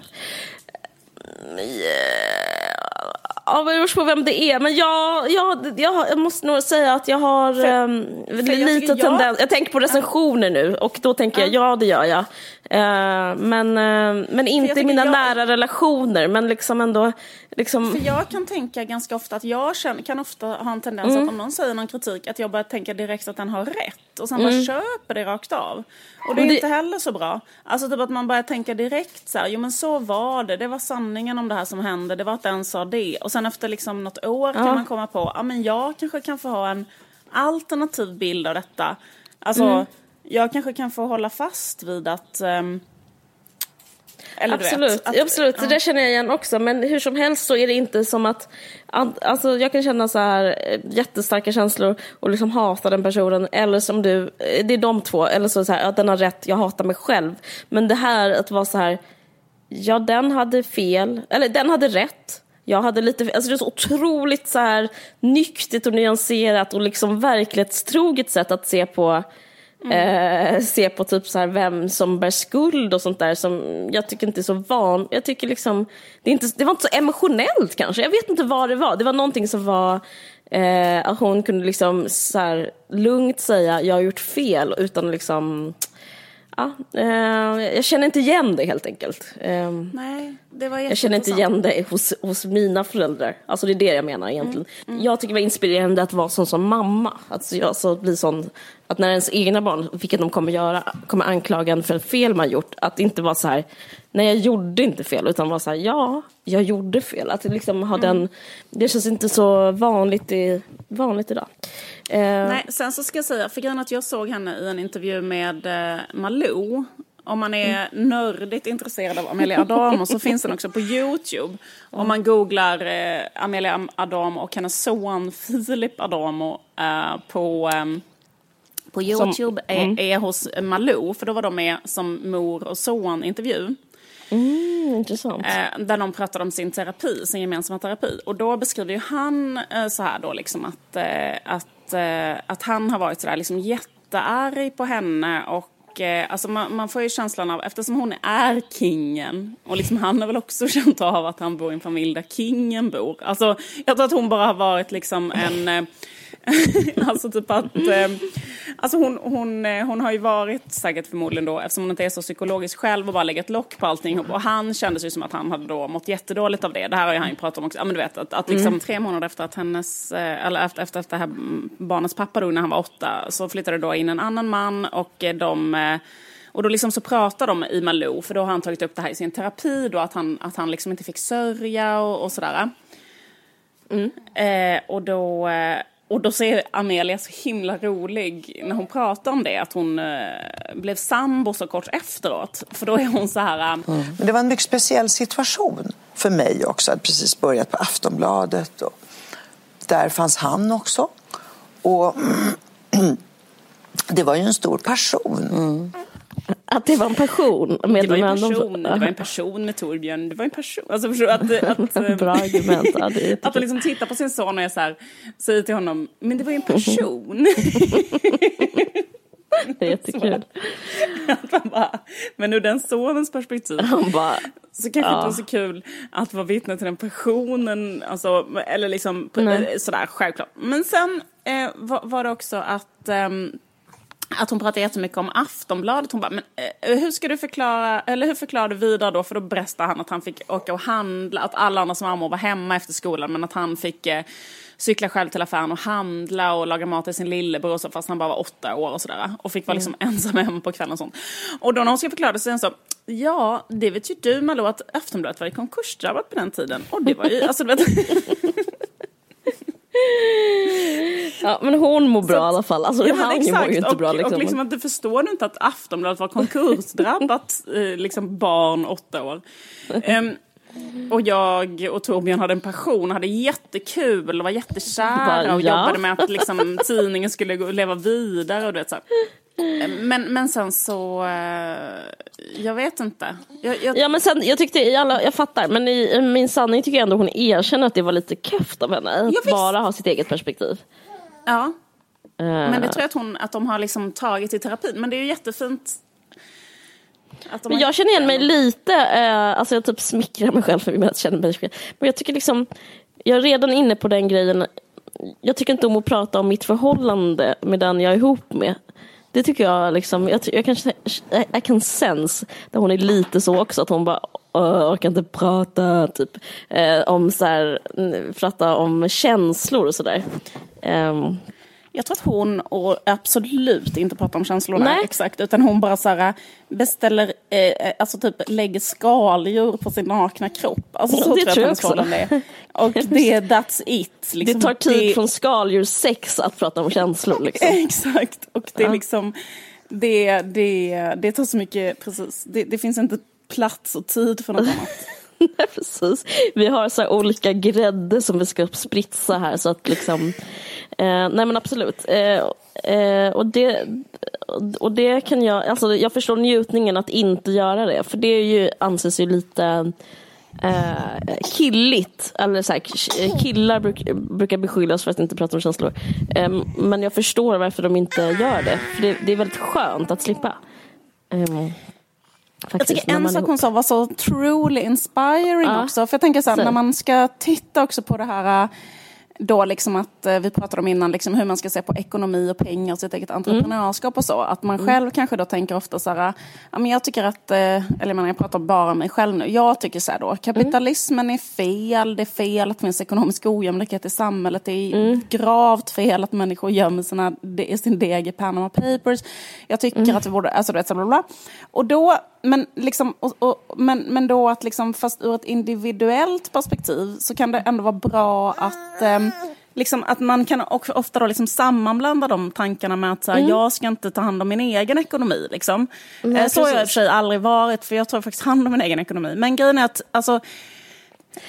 Ja, det beror på vem det är. Men jag, jag, jag måste nog säga att jag har för, um, för lite jag tendens. Jag tänker på recensioner nu och då tänker jag ja, det gör jag. Uh, men, uh, men inte i mina jag... nära relationer. Men liksom ändå. Liksom... För jag kan tänka ganska ofta att jag känner, kan ofta ha en tendens mm. att om någon säger någon kritik att jag börjar tänka direkt att den har rätt och sen mm. bara köper det rakt av. Och det är det... inte heller så bra. Alltså typ att man börjar tänka direkt så här, jo men så var det, det var sanningen om det här som hände, det var att den sa det. Och sen efter liksom något år ja. kan man komma på, ja men jag kanske kan få ha en alternativ bild av detta. Alltså, mm. Jag kanske kan få hålla fast vid att um, absolut, vet, att, absolut. Ja. det känner jag igen också. Men hur som helst så är det inte som att... Alltså jag kan känna så här eh, jättestarka känslor och liksom hata den personen. Eller som du, eh, det är de två. Eller så, så här, att den har rätt, jag hatar mig själv. Men det här att vara så här, ja den hade fel, eller den hade rätt. Jag hade lite, alltså det är så otroligt så här nyktert och nyanserat och liksom verklighetstroget sätt att se på Mm. Eh, se på typ så här vem som bär skuld och sånt där som jag tycker inte är så van. Jag tycker liksom, det, inte, det var inte så emotionellt kanske. Jag vet inte vad det var. Det var någonting som var eh, att hon kunde liksom så här, lugnt säga jag har gjort fel utan liksom ja, eh, jag känner inte igen det helt enkelt. Eh, Nej, jag känner inte igen det hos, hos mina föräldrar. Alltså det är det jag menar egentligen. Mm. Mm. Jag tycker det var inspirerande att vara sån som mamma. Att jag så bli sån, att när ens egna barn, vilket de kommer göra, kommer anklaga en för fel man gjort. Att inte vara så här, nej jag gjorde inte fel, utan vara så här, ja, jag gjorde fel. Att liksom ha mm. den, det känns inte så vanligt, i, vanligt idag. Eh. Nej, sen så ska jag säga, för grejen att jag såg henne i en intervju med eh, Malou. Om man är nördigt intresserad av Amelia Adamo så (laughs) finns den också på Youtube. Om man googlar eh, Amelia Adamo och hennes son Filip Adamo eh, på eh, på Youtube som, mm. är, är, hos Malou, för då var de med som mor och son intervju. Mm, intressant. Eh, där de pratade om sin terapi, sin gemensamma terapi. Och då beskriver ju han eh, så här då liksom att, eh, att, eh, att han har varit sådär liksom jättearg på henne och eh, alltså man, man, får ju känslan av, eftersom hon är kingen och liksom han har väl också (laughs) känt av att han bor i en familj där kingen bor. Alltså jag tror att hon bara har varit liksom en eh, (laughs) alltså typ att, eh, alltså hon, hon, eh, hon har ju varit säkert förmodligen då, eftersom hon inte är så psykologisk själv och bara lägger ett lock på allting. Och han kändes ju som att han hade då mått jättedåligt av det. Det här har ju han ju pratat om också. Ja men du vet att, att liksom mm. tre månader efter att hennes, eh, eller efter, efter, efter det här barnets pappa dog när han var åtta så flyttade då in en annan man och eh, de och då liksom så pratar de i Malou, för då har han tagit upp det här i sin terapi då, att han, att han liksom inte fick sörja och, och sådär. Mm. Eh, och då, och då ser Amelia så himla rolig när hon pratar om det, att hon eh, blev sambo så kort efteråt. För då är hon så här... eh, Men det var en mycket speciell situation för mig också. Jag hade precis börjat på Aftonbladet. Och där fanns han också. Och (clears throat) det var ju en stor passion. Att det var en passion. Med Det var en de- person, det var en person med Torbjörn. Det var en person. Alltså förstår? Att, (laughs) att, eh, Bra argument. Ja, det (laughs) att hon liksom tittar på sin son och är så här, säger till honom, men det var ju en person. (laughs) Det är jättekul. Att bara, men ur den sonens perspektiv Han bara, så kanske Ja. inte var så kul att vara vittne till den personen, alltså, eller liksom Nej. eh, sådär självklart. Men sen eh, var, var det också att ehm, att hon pratade jättemycket om Aftonbladet. Hon bara, men eh, hur ska du förklara, eller hur förklarar du vidare då? För då berättar han att han fick åka och handla, att alla andra som mammor var hemma efter skolan, men att han fick eh, cykla själv till affären och handla och laga mat till sin lillebror, så fast han bara var åtta år och sådär. Och fick vara liksom ensam hemma på kvällen och sånt. Och då när hon ska förklara det så är hon så, ja, det vet ju du Malou att Aftonbladet var i konkursdrabbat på den tiden. Och det var ju, alltså du vet, (laughs) (laughs) ja, men hon mår bra Så i alla fall. Alltså, Ja, han mår ju inte och, bra. Liksom. Och liksom att du förstår inte att Aftonbladet var konkursdrabbat (laughs) eh, liksom barn åtta år. Ehm, och jag och Torbjörn hade en passion, hade jättekul och var jättekära och ja. jobbade med att (laughs) liksom, tidningen skulle leva vidare och du vet så här. Men, men sen så, eh, jag vet inte. Jag, jag, Ja men sen, jag tyckte alla, jag fattar, men i, i min sanning tycker jag ändå hon erkänner att det var lite kefft av henne. Att bara ha sitt eget perspektiv. ja. Eh, Men det tror jag att, hon, att de har liksom tagit i terapin. Men det är ju jättefint. Att de Men jag känner igen mig lite, eh, alltså jag typ smickrar mig själv för att jag känner mig själv. Men jag tycker liksom, jag är redan inne på den grejen. Jag tycker inte om att prata om mitt förhållande med den jag är ihop med. Det tycker jag liksom, jag, ty- jag kanske, I can sense där hon är lite så också, att hon bara orkar inte prata, typ. Eh, om så här, prata om känslor och sådär. Ehm, jag tror att hon och absolut inte pratar om känslorna Nej. exakt, utan hon bara så här, beställer, eh, alltså typ lägger skaldjur på sin nakna kropp. Alltså så Det tror jag tror jag också. är. Och det, that's it. (laughs) Liksom. det tar tid Det- från skaldjurssex att prata om känslor. (laughs) Liksom. Exakt, och det är Ja. liksom, det, det, det tar så mycket, precis, det, det finns inte plats och tid för något annat. Nej, precis. Vi har så här olika grädde som vi ska spritsa här så att liksom eh, Nej men absolut. Eh, eh, och, det, och det kan jag, alltså jag förstår njutningen att inte göra det för det är ju, anses ju lite eh, killigt. Eller så här, eh, killar bruk, brukar beskyllas för att inte prata om känslor. Eh, men jag förstår varför de inte gör det. För det, det är väldigt skönt att slippa. Ehm. Eh, Jag faktiskt, tycker en sak hon sa var så truly inspiring Ja. också. För jag tänker så här, Säg. när man ska titta också på det här, äh, då liksom att äh, vi pratade om innan, liksom hur man ska se på ekonomi och pengar och sitt eget entreprenörskap och så. Att man själv kanske då tänker ofta så här, ja men jag tycker att, äh, eller jag pratar bara om mig själv nu. Jag tycker så här då, kapitalismen är fel, det är fel att det finns ekonomisk ojämlikhet i samhället, det är gravt fel att människor gömmer sina, sin deg i Panama Papers. Jag tycker att vi borde, alltså du vet så bla, bla. Och då, men, liksom, och, och, men, men då att liksom, fast ur ett individuellt perspektiv så kan det ändå vara bra att ehm, Liksom att man kan ofta då liksom sammanblanda de tankarna med att så här, jag ska inte ta hand om min egen ekonomi. Liksom. Nej, Eh, så har jag i och för sig aldrig varit, för jag tar faktiskt hand om min egen ekonomi. Men grejen är att, alltså...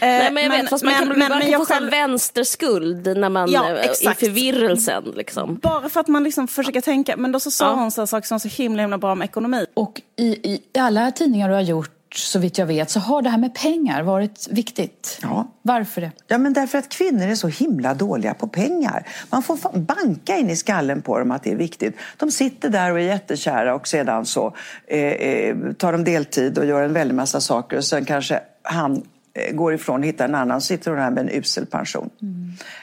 Nej men jag vet, fast man kan, men, man men kan jag få själv- vänsterskuld när man, Ja, eh, i förvirrelsen liksom. Bara för att man liksom försöker tänka, men då så sa Ja. hon så saker som var så himla, himla bra om ekonomi. Och i, i alla tidningar du har gjort, så vitt jag vet, så har det här med pengar varit viktigt. Ja. Varför det? Ja, men därför att kvinnor är så himla dåliga på pengar. Man får banka in i skallen på dem att det är viktigt. De sitter där och är jättekära och sedan så eh, eh, tar de deltid och gör en väldig massa saker och sen kanske han eh, Eh, går ifrån och hittar en annan sitter hon här med en usel pension.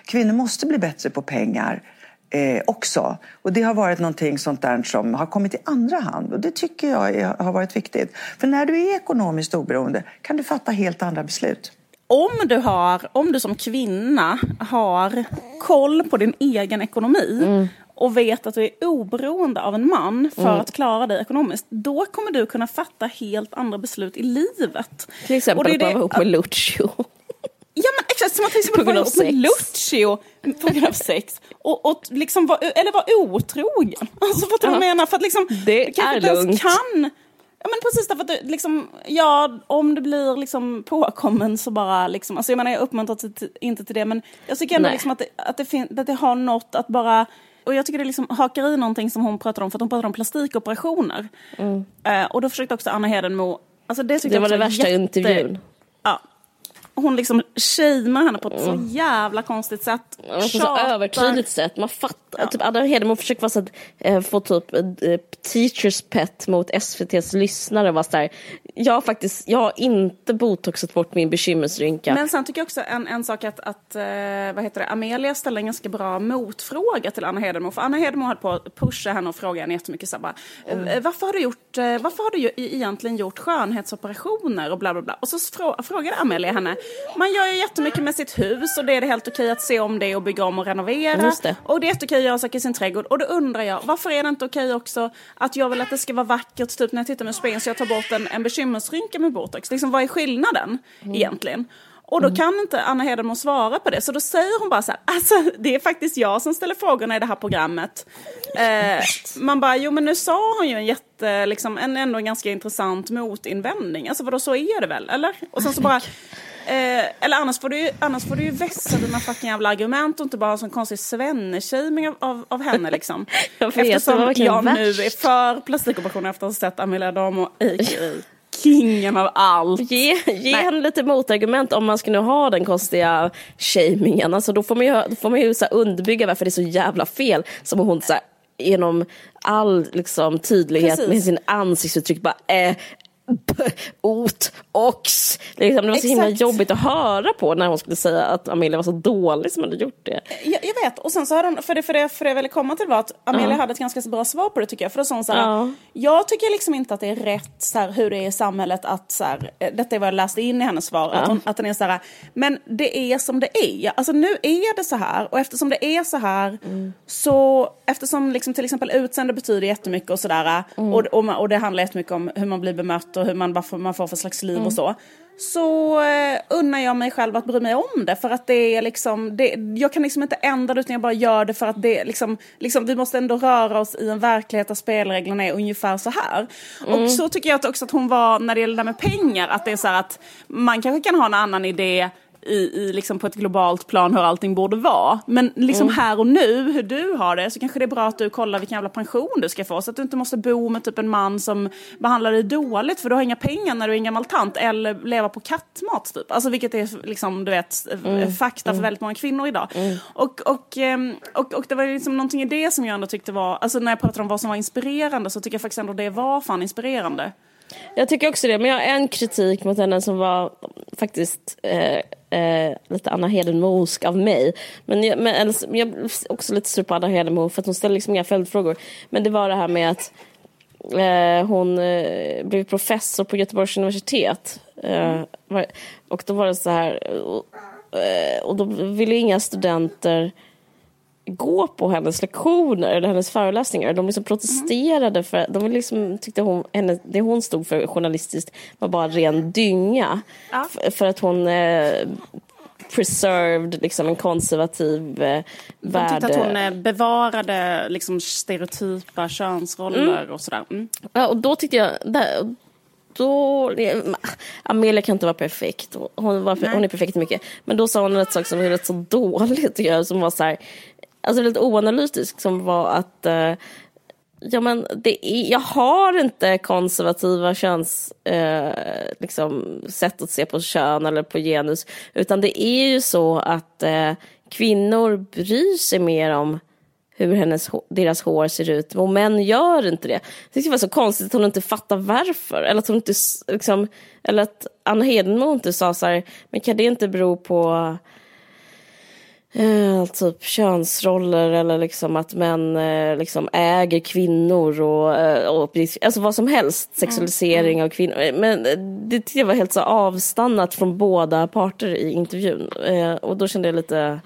Kvinnor måste bli bättre på pengar eh, också. Och det har varit någonting sånt där som har kommit i andra hand och det tycker jag är, har varit viktigt. För när du är ekonomiskt oberoende kan du fatta helt andra beslut. om du, har, om du som kvinna har koll på din egen ekonomi Mm och vet att du är oberoende av en man för att klara dig ekonomiskt, då kommer du kunna fatta helt andra beslut i livet. Till exempel det att man det- var ihop med Lucio. (laughs) Ja men exakt, som att till exempel vara ihop med. Lucio på grund av sex. Och, och liksom var, eller vara otrogen. (laughs) Alltså fattar du vad jag menar? För att liksom, Det du kanske är lugnt. kan. Ja men precis därför att du, liksom, ja om det blir liksom påkommen så bara liksom, alltså jag menar jag uppmuntrar till, till, inte till det men jag tycker ändå Nej. liksom att det, att, det fin, att det har något att bara och jag tycker det liksom hakar i någonting som hon pratar om, för att hon pratar om plastikoperationer. Eh, och då försökte också Anna Hedenmo, alltså det Mm. Det var också det värsta jätte- intervjun. Ja. Hon liksom shamear henne på ett så jävla konstigt sätt. På så Tjatar. övertydligt sätt. Man fattar. Typ Anna Hedemo försöker vara så att, eh, få typ eh, teachers pet mot SVTs lyssnare. Var så här, jag, har faktiskt, jag har inte botoxat bort min bekymmersrynka. Men sen tycker jag också en, en sak att, att eh, vad heter det, Amelia ställde en ganska bra motfråga till Anna Hedenmo. För Anna Hedenmo höll på att pusha henne och fråga henne jättemycket. Så här, bara, eh, varför, har du gjort, varför har du ju egentligen gjort skönhetsoperationer och bla bla bla. Och så frå, frågade Amelia henne. Man gör ju jättemycket med sitt hus och det är det helt okej att se om det och bygga om och renovera. Det. Och det är jätteokej att göra saker i sin trädgård. Och då undrar jag, varför är det inte okej också att jag vill att det ska vara vackert, typ när jag tittar med spegeln så jag tar bort en, en bekymmersrynka med botox. Liksom, vad är skillnaden egentligen? Och då kan inte Anna Hedenmo svara på det, så då säger hon bara så här, alltså det är faktiskt jag som ställer frågorna i det här programmet. Eh, man bara, jo men nu sa hon ju en jätte, liksom, en ändå en ganska intressant motinvändning. Alltså vadå, så är det väl, eller? Och sen så bara, eh, eller annars får, du ju, annars får du ju vässa dina fucking jävla argument och inte bara ha en sån konstig svenne av, av, av henne liksom. (laughs) Jag vet, Eftersom jag nu värst. är för plastikoperationer efter att ha sett Amelia Adamo, a.k.a. kingen av allt. Ge, ge Nej. henne lite motargument om man ska nu ha den konstiga shamingen. Alltså då får man ju, då får man ju så underbygga varför det är så jävla fel. Som hon så här, genom all liksom, tydlighet Precis. med sin ansiktsuttryck bara eh, (laughs) ot, ox. Liksom, det var så himla Exakt. jobbigt att höra på när hon skulle säga att Amelia var så dålig som hade gjort det. Jag, jag vet, och sen så hade hon, för det, för det, för det jag ville komma till var att Amelia hade ett ganska bra svar på det tycker jag. För då sa hon så här, Ja. jag tycker liksom inte att det är rätt så här, hur det är i samhället att så här, eh, detta är vad jag läste in i hennes svar, att, hon, att den är så här, men det är som det är. Alltså nu är det så här och eftersom det är så här så, eftersom liksom till exempel utseende betyder jättemycket och sådär och, och, man- och det handlar jättemycket om hur man blir bemött och hur man, får- man får för slags liv och så. Så eh, unnar jag mig själv att bry mig om det för att det är liksom, det, jag kan liksom inte ändra det utan jag bara gör det för att det liksom, liksom vi måste ändå röra oss i en verklighet där spelreglerna är ungefär så här. Och så tycker jag också att hon var när det gäller det där med pengar, att det är så här att man kanske kan ha en annan idé i, i liksom på ett globalt plan hur allting borde vara. Men liksom här och nu, hur du har det, så kanske det är bra att du kollar vilken jävla pension du ska få. Så att du inte måste bo med typ en man som behandlar dig dåligt för du har inga pengar när du är en gammal tant. Eller leva på kattmat typ. Alltså vilket är liksom, du vet, fakta för väldigt många kvinnor idag. Och, och, ehm, och, och det var liksom någonting i det som jag ändå tyckte var, alltså när jag pratar om vad som var inspirerande så tycker jag faktiskt ändå det var fan inspirerande. Jag tycker också det, men jag har en kritik mot henne som var faktiskt eh, eh, lite Anna Hedenmosk av mig. Men jag, men, eller, jag är också lite sur på Anna Hedenmo för att hon ställer liksom inga följdfrågor. Men det var det här med att eh, hon eh, blev professor på Göteborgs universitet. Eh, och då var det så här, och, eh, och då ville inga studenter gå på hennes lektioner eller hennes föreläsningar. De liksom protesterade för de liksom tyckte hon, henne, det hon stod för journalistiskt var bara ren dynga. Ja. F- för att hon eh, preserved liksom en konservativ eh, De värld. tyckte att hon eh, bevarade liksom stereotypa könsroller och sådär. Mm. Ja, och då tyckte jag... Där, då, Amelia kan inte vara perfekt. Hon, var, hon är perfekt mycket. Men då sa hon en sak som var rätt så dåligt tycker jag, som var så här, alltså lite oanalytisk, som var att eh, Ja, men det är, jag har inte konservativa köns, eh, liksom, sätt att se på kön eller på genus. Utan det är ju så att eh, kvinnor bryr sig mer om hur hennes, deras hår ser ut. Och män gör inte det. Det var så konstigt att hon inte fattar varför. Eller att, hon inte, liksom, eller att Anna Hedenmo inte sa så här, men kan det inte bero på Eh, typ könsroller eller liksom att män eh, liksom äger kvinnor och, eh, och alltså vad som helst, sexualisering av kvinnor. Men eh, det tyckte jag var helt så avstannat från båda parter i intervjun. Eh, och då kände jag lite,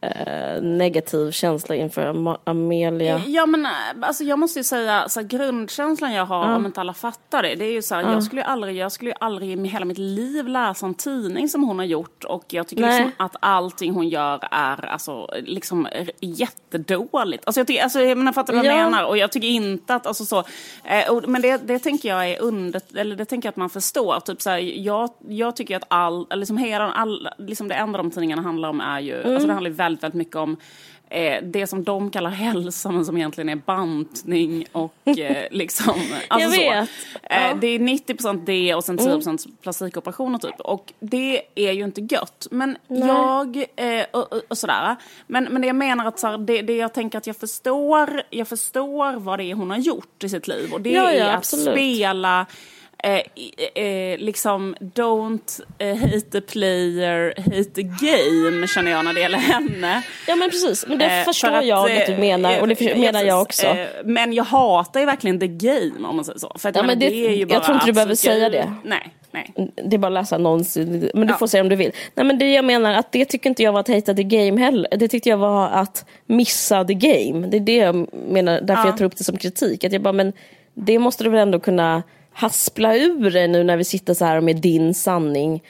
eh, negativ känsla inför Am Amelia. Ja men eh, alltså jag måste ju säga, så här, grundkänslan jag har, om inte alla fattar det, det är ju så här, jag skulle ju aldrig, jag skulle ju aldrig i hela mitt liv läsa en tidning som hon har gjort och jag tycker Nej. liksom att allting hon gör är alltså liksom jättedåligt. Alltså jag, tycker, alltså jag menar, fattar vad jag Ja. menar? Och jag tycker inte att, alltså så, eh, och, men det, det tänker jag är under, eller det tänker jag att man förstår. Typ så här, jag, jag tycker att all, liksom hela, all, liksom det enda de tidningarna handlar om är ju, alltså det handlar ju väldigt, väldigt mycket om eh, det som de kallar hälsa men som egentligen är bantning och eh, (laughs) liksom... Alltså Jag så. vet. Eh, det är 90% det och sen 10% plastikoperationer typ. Och det är ju inte gött. Men jag, eh, och, och, och sådär. Men, men det jag menar att så här, det, det jag tänker att jag förstår, jag förstår vad det är hon har gjort i sitt liv. Och det Ja, ja, är att absolut. spela Eh, eh, liksom don't eh, hate the player, hate the game känner jag när det gäller henne. Ja men precis, men det förstår för att, jag att du menar och det för, menar jag också. Men jag hatar ju verkligen the game om man säger så. För att Ja, jag, men det- det är ju jag bara tror inte du behöver säga det. Nej, nej. Det är bara att läsa annons, men du Ja. får säga om du vill. Nej men det jag menar, att det tycker inte jag var att hata the game heller. Det tyckte jag var att missa the game. Det är det jag menar, därför Ja. jag tar upp det som kritik. Att jag bara, men det måste du väl ändå kunna haspla ur dig nu när vi sitter så här med din sanning.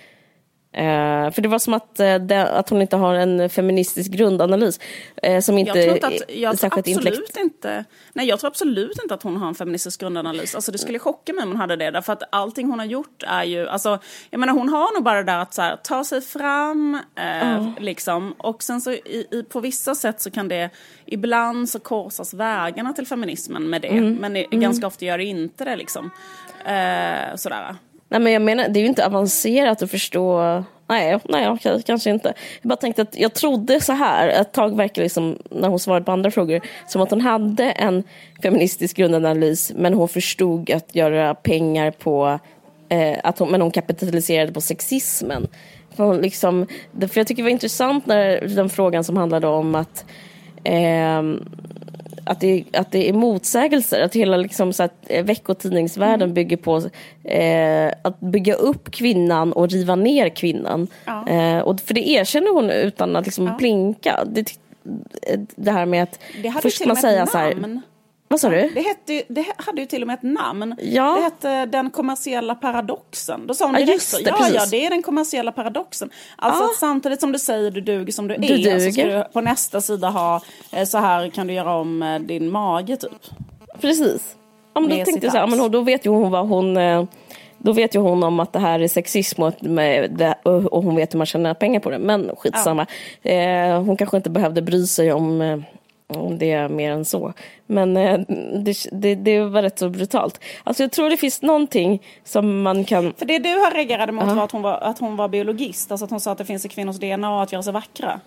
Eh, för det var som att, eh, det, att hon inte har en feministisk grundanalys. eh, som inte Jag tror, inte att, jag tror absolut intellekt. inte, nej jag tror absolut inte att hon har en feministisk grundanalys. Alltså det skulle chocka mig om hon hade det. Därför att allting hon har gjort är ju, alltså, jag menar hon har nog bara det där att så här, ta sig fram, eh, liksom. Och sen så i, i, på vissa sätt så kan det, ibland så korsas vägarna till feminismen med det. Mm. Men det, ganska ofta gör det inte det liksom. Eh, sådär. Nej men jag menar, det är ju inte avancerat att förstå. Nej, nej okej, kanske inte. Jag bara tänkte att jag trodde så här, ett tag verkar liksom, när hon svarade på andra frågor, som att hon hade en feministisk grundanalys, men hon förstod att göra pengar på, eh, att hon, men hon kapitaliserade på sexismen. För, hon liksom, för jag tycker det var intressant när den frågan som handlade om att eh, att det, att det är motsägelser. Att hela liksom, så att, eh, veckotidningsvärlden Mm. bygger på eh, att bygga upp kvinnan och riva ner kvinnan. Ja. Eh, och för det erkänner hon utan att liksom blinka. Det, det här med att Det först man säga så här. Vad sa du? Det, hette, det hade ju till och med ett namn. Ja. Det hette Den kommersiella paradoxen. Då sa hon Ja, direkt det, ja, precis. ja, det är den kommersiella paradoxen. Alltså Ja. att samtidigt som du säger du duger som du, Du är, så ska duger. du på nästa sida ha eh, så här kan du göra om eh, din mage typ. Precis. Ja, men då tänkte jag så här, men då vet ju hon vad hon... eh, Då vet ju hon om att det här är sexism och, det, hon vet hur man tjänar pengar på det. Men skitsamma. Eh, hon kanske inte behövde bry sig om, om det mer än så. Men eh, det, det, det var rätt så brutalt. Alltså jag tror det finns någonting som man kan... För det du har reagerade mot var att hon var, att hon var biologist. Alltså att hon sa att det finns i kvinnors DNA att göra sig vackra.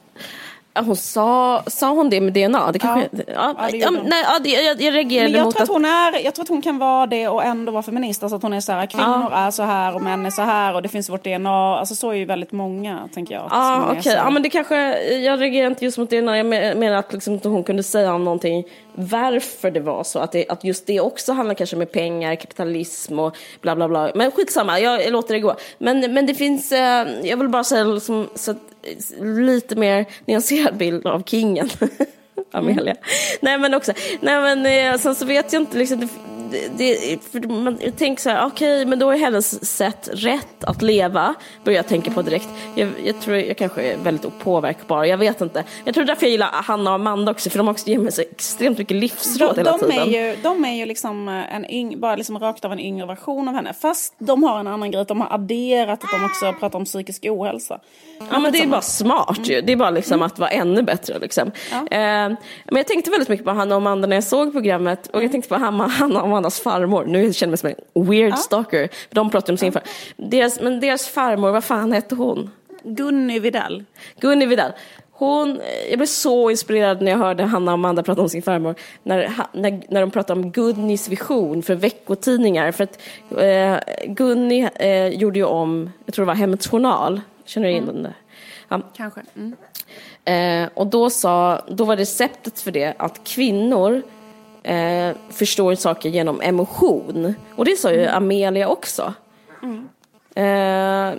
Hon sa, sa hon det med DNA? Det kanske, ja. Ja, det Ja, nej, ja, det, jag, jag reagerade Men jag mot tror, att hon är, jag tror att hon kan vara det och ändå vara feminist. Alltså att hon är så här, kvinnor är så här och män är så här och det finns vårt DNA. Alltså så är ju väldigt många, tänker jag. Ja, okej. så. Ja, men det kanske, jag reagerar inte just mot när Jag men- menar att liksom inte hon kunde säga om någonting varför det var så. Att, det, att just det också handlar kanske med pengar, kapitalism och bla bla bla. Men skitsamma, jag, jag låter det gå. Men, men det finns, eh, jag vill bara säga liksom, så att, lite mer nyanserad bild av kingen. (laughs) Amelia. Nej men också, nej men eh, sen så vet jag inte liksom, det, man tänker så här, okej men då är hennes sätt rätt att leva, börjar jag tänka på direkt. Jag, jag tror jag kanske är väldigt opåverkbar, jag vet inte. Jag tror därför jag gillar Hanna och Amanda också, för de också ger mig så extremt mycket livsråd de, hela de, tiden. är ju, de är ju liksom eh, en yng, bara liksom rakt av en yngre version av henne. Fast de har en annan grej, de har adderat att de också pratar om psykisk ohälsa. Ja men det är bara smart ju. Det är bara liksom Mm. att vara ännu bättre liksom. Eh, men jag tänkte väldigt mycket på Hanna och Amanda när jag såg programmet och jag tänkte på Hanna, och Amandas farmor. Nu känner jag mig som en weird stalker. För de pratar om sin farmor. Deras, men deras farmor, vad fan hette hon? Gunny Videll. Gunni Vidal. Hon, jag blev så inspirerad när jag hörde Hanna och Amanda prata om sin farmor. När, när, när de pratade om Gunnis vision för veckotidningar. För att eh, Gunni eh, gjorde ju om, jag tror det var Hemmets Journal. Känner du in den där? Ja. Kanske. Mm. Eh, och då, sa, då var receptet för det att kvinnor eh, förstår saker genom emotion. Och det sa ju Amelia också. Uh,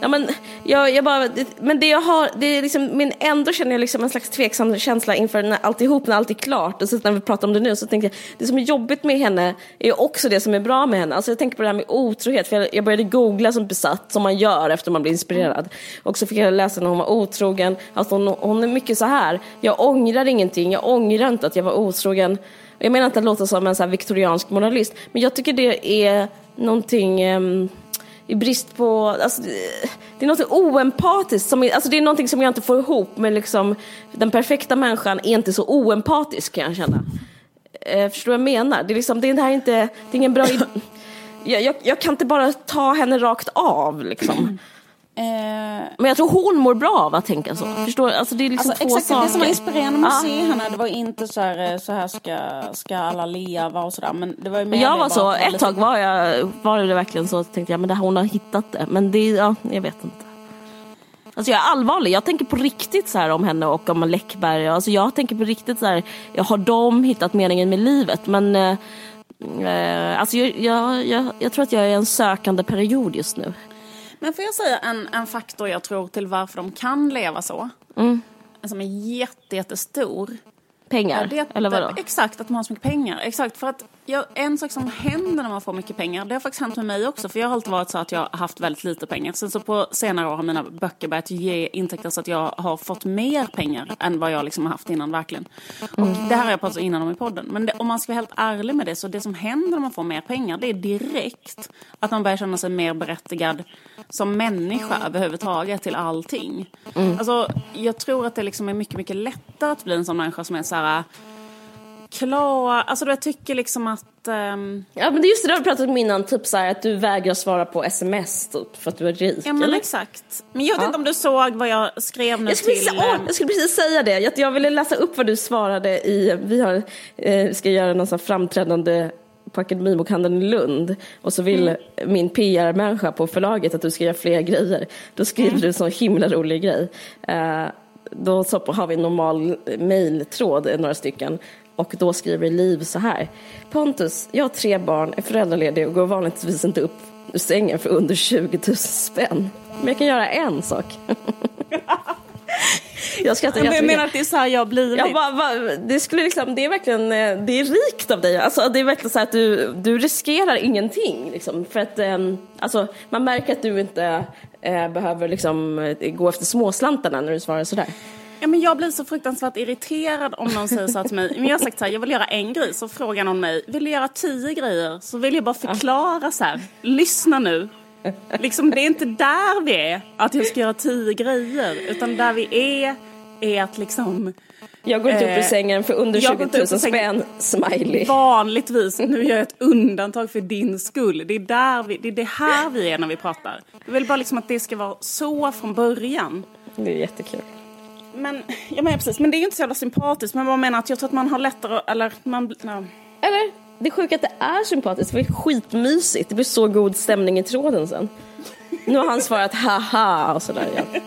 ja, men, jag, jag bara, det, men det jag har, det är liksom, men ändå känner jag liksom en slags tveksam känsla inför när alltihop, när allt är klart. Och så när vi pratar om det nu så tänkte jag, det som är jobbigt med henne är också det som är bra med henne. Alltså jag tänker på det här med otrohet, för jag, jag började googla som besatt, som man gör efter man blir inspirerad. Och så fick jag läsa när hon var otrogen, alltså hon, hon är mycket så här, jag ångrar ingenting, jag ångrar inte att jag var otrogen. Jag menar inte att låta som en så viktoriansk moralist, men jag tycker det är någonting um, i brist på, alltså, det är något oempatiskt, som, alltså, det är någonting som jag inte får ihop med liksom, den perfekta människan är inte så oempatisk kan jag känna. Eh, förstår du vad jag menar? Det är, liksom, det här är inte, det är ingen bra (laughs) jag, jag, jag, kan inte bara ta henne rakt av liksom. Eh, men jag tror hon mår bra av att tänka så. Mm. Förstår Alltså det är liksom alltså, två exakt, saker. Det som var inspirerande med att se henne, det var inte så här, eh, så här ska, ska alla leva och sådär. Men det var ju mer jag var så, ett tag var, jag, var det verkligen så, tänkte jag, men det, hon har hittat det. Men det, ja, jag vet inte. Alltså jag är allvarlig, jag tänker på riktigt så här om henne och om Läckberg. Alltså jag tänker på riktigt så här, har de hittat meningen med livet? Men eh, eh, alltså jag, jag, jag, jag tror att jag är i en sökande period just nu. Men får jag säga en, en faktor jag tror till varför de kan leva så? Mm. Som är jätte, jättestor. Pengar? Ja, det, eller vadå? Exakt, att man har så mycket pengar. Exakt, för att jag, en sak som händer när man får mycket pengar, det har faktiskt hänt med mig också. För jag har alltid varit så att jag har haft väldigt lite pengar. Sen så på senare år har mina böcker börjat ge intäkter så att jag har fått mer pengar än vad jag liksom har haft innan verkligen. Och mm. det här har jag pratat innan om i podden. Men det, om man ska vara helt ärlig med det, så det som händer när man får mer pengar, det är direkt att man börjar känna sig mer berättigad som människa överhuvudtaget till allting. Mm. Alltså, jag tror att det liksom är mycket, mycket lättare att bli en sån människa som är så här klar, alltså jag tycker liksom att... Um... Ja men det är just det du pratat om innan, typ så här, att du vägrar svara på sms typ, för att du är rik. Ja men eller? exakt. Men jag vet ja. inte om du såg vad jag skrev nu jag skulle till... Säga, åh, jag skulle precis säga det, jag, jag ville läsa upp vad du svarade i, vi har, eh, ska göra någon sån framträdande på Akademibokhandeln i Lund och så vill mm. min PR-människa på förlaget att du ska göra fler grejer. Då skriver mm. du en sån himla rolig grej. Uh, då så har vi en normal mejltråd, några stycken. Och då skriver Liv så här. Pontus, jag har tre barn, är föräldraledig och går vanligtvis inte upp ur sängen för under 20 000 spänn. Men jag kan göra en sak. (laughs) jag skrattar Jag menar att det är så här jag va, va, det, skulle liksom, det är verkligen eh, det är rikt av dig. Alltså, det är verkligen så att du, du riskerar ingenting. Liksom, för att, um, alltså, man märker att du inte uh, behöver liksom, uh, gå efter småslantarna när du svarar sådär. Ja, men jag blir så fruktansvärt irriterad om någon säger så här till mig. Men jag har sagt så här, jag vill göra en grej. Så frågar någon mig, vill du göra tio grejer? Så vill jag bara förklara så här, lyssna nu. Liksom, det är inte där vi är, att jag ska göra tio grejer. Utan där vi är, är att liksom... Jag går inte upp ur eh, sängen för under 20 000 spänn, smiley. Vanligtvis, nu gör jag ett undantag för din skull. Det är, där vi, det är det här vi är när vi pratar. Jag vill bara liksom att det ska vara så från början. Det är jättekul. Men, ja, men precis, men det är ju inte så jävla sympatiskt. Men vad menar att jag tror att man har lättare, eller man, no. Eller, det är sjukt att det är sympatiskt, det är skitmysigt. Det blir så god stämning i tråden sen. Nu har han svarat haha och sådär. Ja.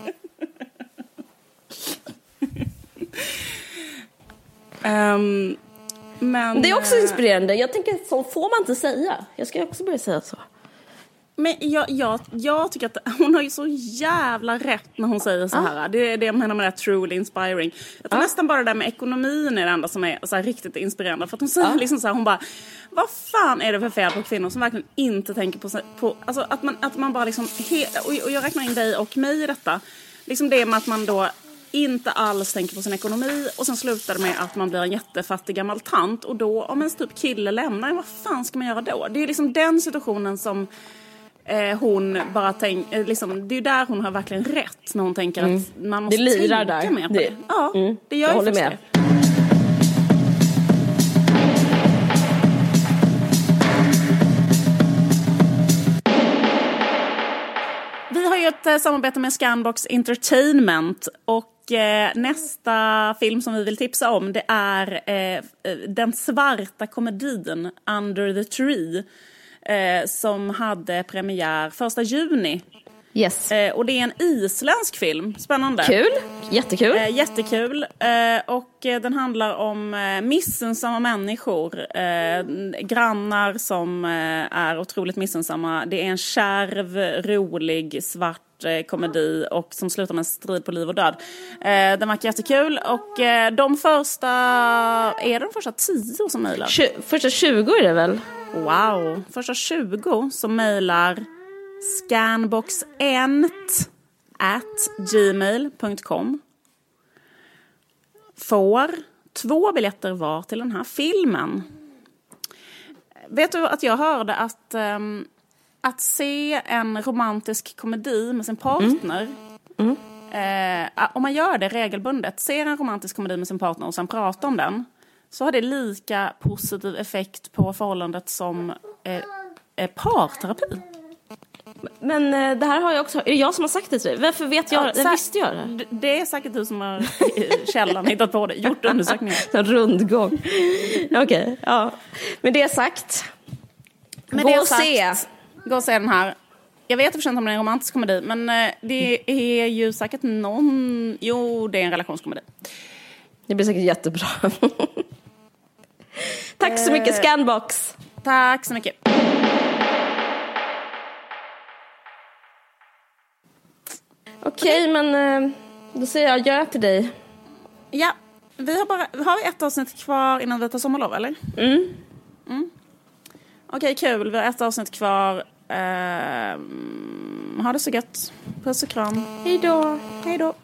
um, men, det är också inspirerande. Jag tänker att så får man inte säga. Jag ska också börja säga så. Men jag, jag, jag tycker att (laughs) hon har ju så jävla rätt när hon säger så här. Ah. Det är det jag menar med det här truly inspiring. Jag tror ah. nästan bara det där med ekonomin är det enda som är så riktigt inspirerande. För att hon säger ah. liksom så här, hon bara, vad fan är det för fel på kvinnor som verkligen inte tänker på, på alltså att man, att man bara liksom, he, och, jag räknar in dig och mig i detta. Liksom det med att man då inte alls tänker på sin ekonomi och sen slutar det med att man blir en jättefattig gammal tant och då om ens typ kille lämnar, vad fan ska man göra då? Det är liksom den situationen som eh, hon bara tänker, eh, liksom, det är ju där hon har verkligen rätt när hon tänker mm. att man måste det tänka där. mer på det. det. Ja, mm. det gör jag håller med. Det. Vi har ju ett eh, samarbete med Scanbox Entertainment och eh, nästa film som vi vill tipsa om det är eh den svarta komedin Under the Tree eh, som hade premiär första juni Yes. Eh, och det är en isländsk film. Spännande. Kul. Jättekul. Eh, jättekul. Eh, och eh, den handlar om eh, missunnsamma människor. Eh, grannar som är otroligt missunnsamma. Det är en kärv, rolig, svart komedi och som slutar med en strid på liv och död. Eh, den verkar jättekul och eh, de första, är det de första tio som mejlar? Första 20 är det väl? Wow! Första 20 som mejlar scanboxent at gmail.com får två biljetter var till den här filmen. Vet du att jag hörde att ehm, att se en romantisk komedi med sin partner Eh, om man gör det regelbundet, ser en romantisk komedi med sin partner och sen pratar om den så har det lika positiv effekt på förhållandet som eh, eh, parterapi. Men eh, det här har jag också, är det jag som har sagt det till dig? Varför vet jag, Ja, jag visste jag det? Det är säkert du som har källan hittat på det, gjort undersökningar. (laughs) En rundgång. Okej, ja. Med det sagt. Med Gå det och se. Gå och se den här. Jag vet inte om det är en romantisk komedi, men eh, det är ju säkert någon... Jo, det är en relationskomedi. Det blir säkert jättebra. (laughs) Tack så mycket Scanbox. Tack så mycket. Okej, men eh, då säger jag adjö till dig. Ja, vi har bara har vi ett avsnitt kvar innan vi tar sommarlov, eller? Mm. Okej, kul. Vi har ett avsnitt kvar. Ehm, ha det så gött. Puss och kram. Hej då. Hej då.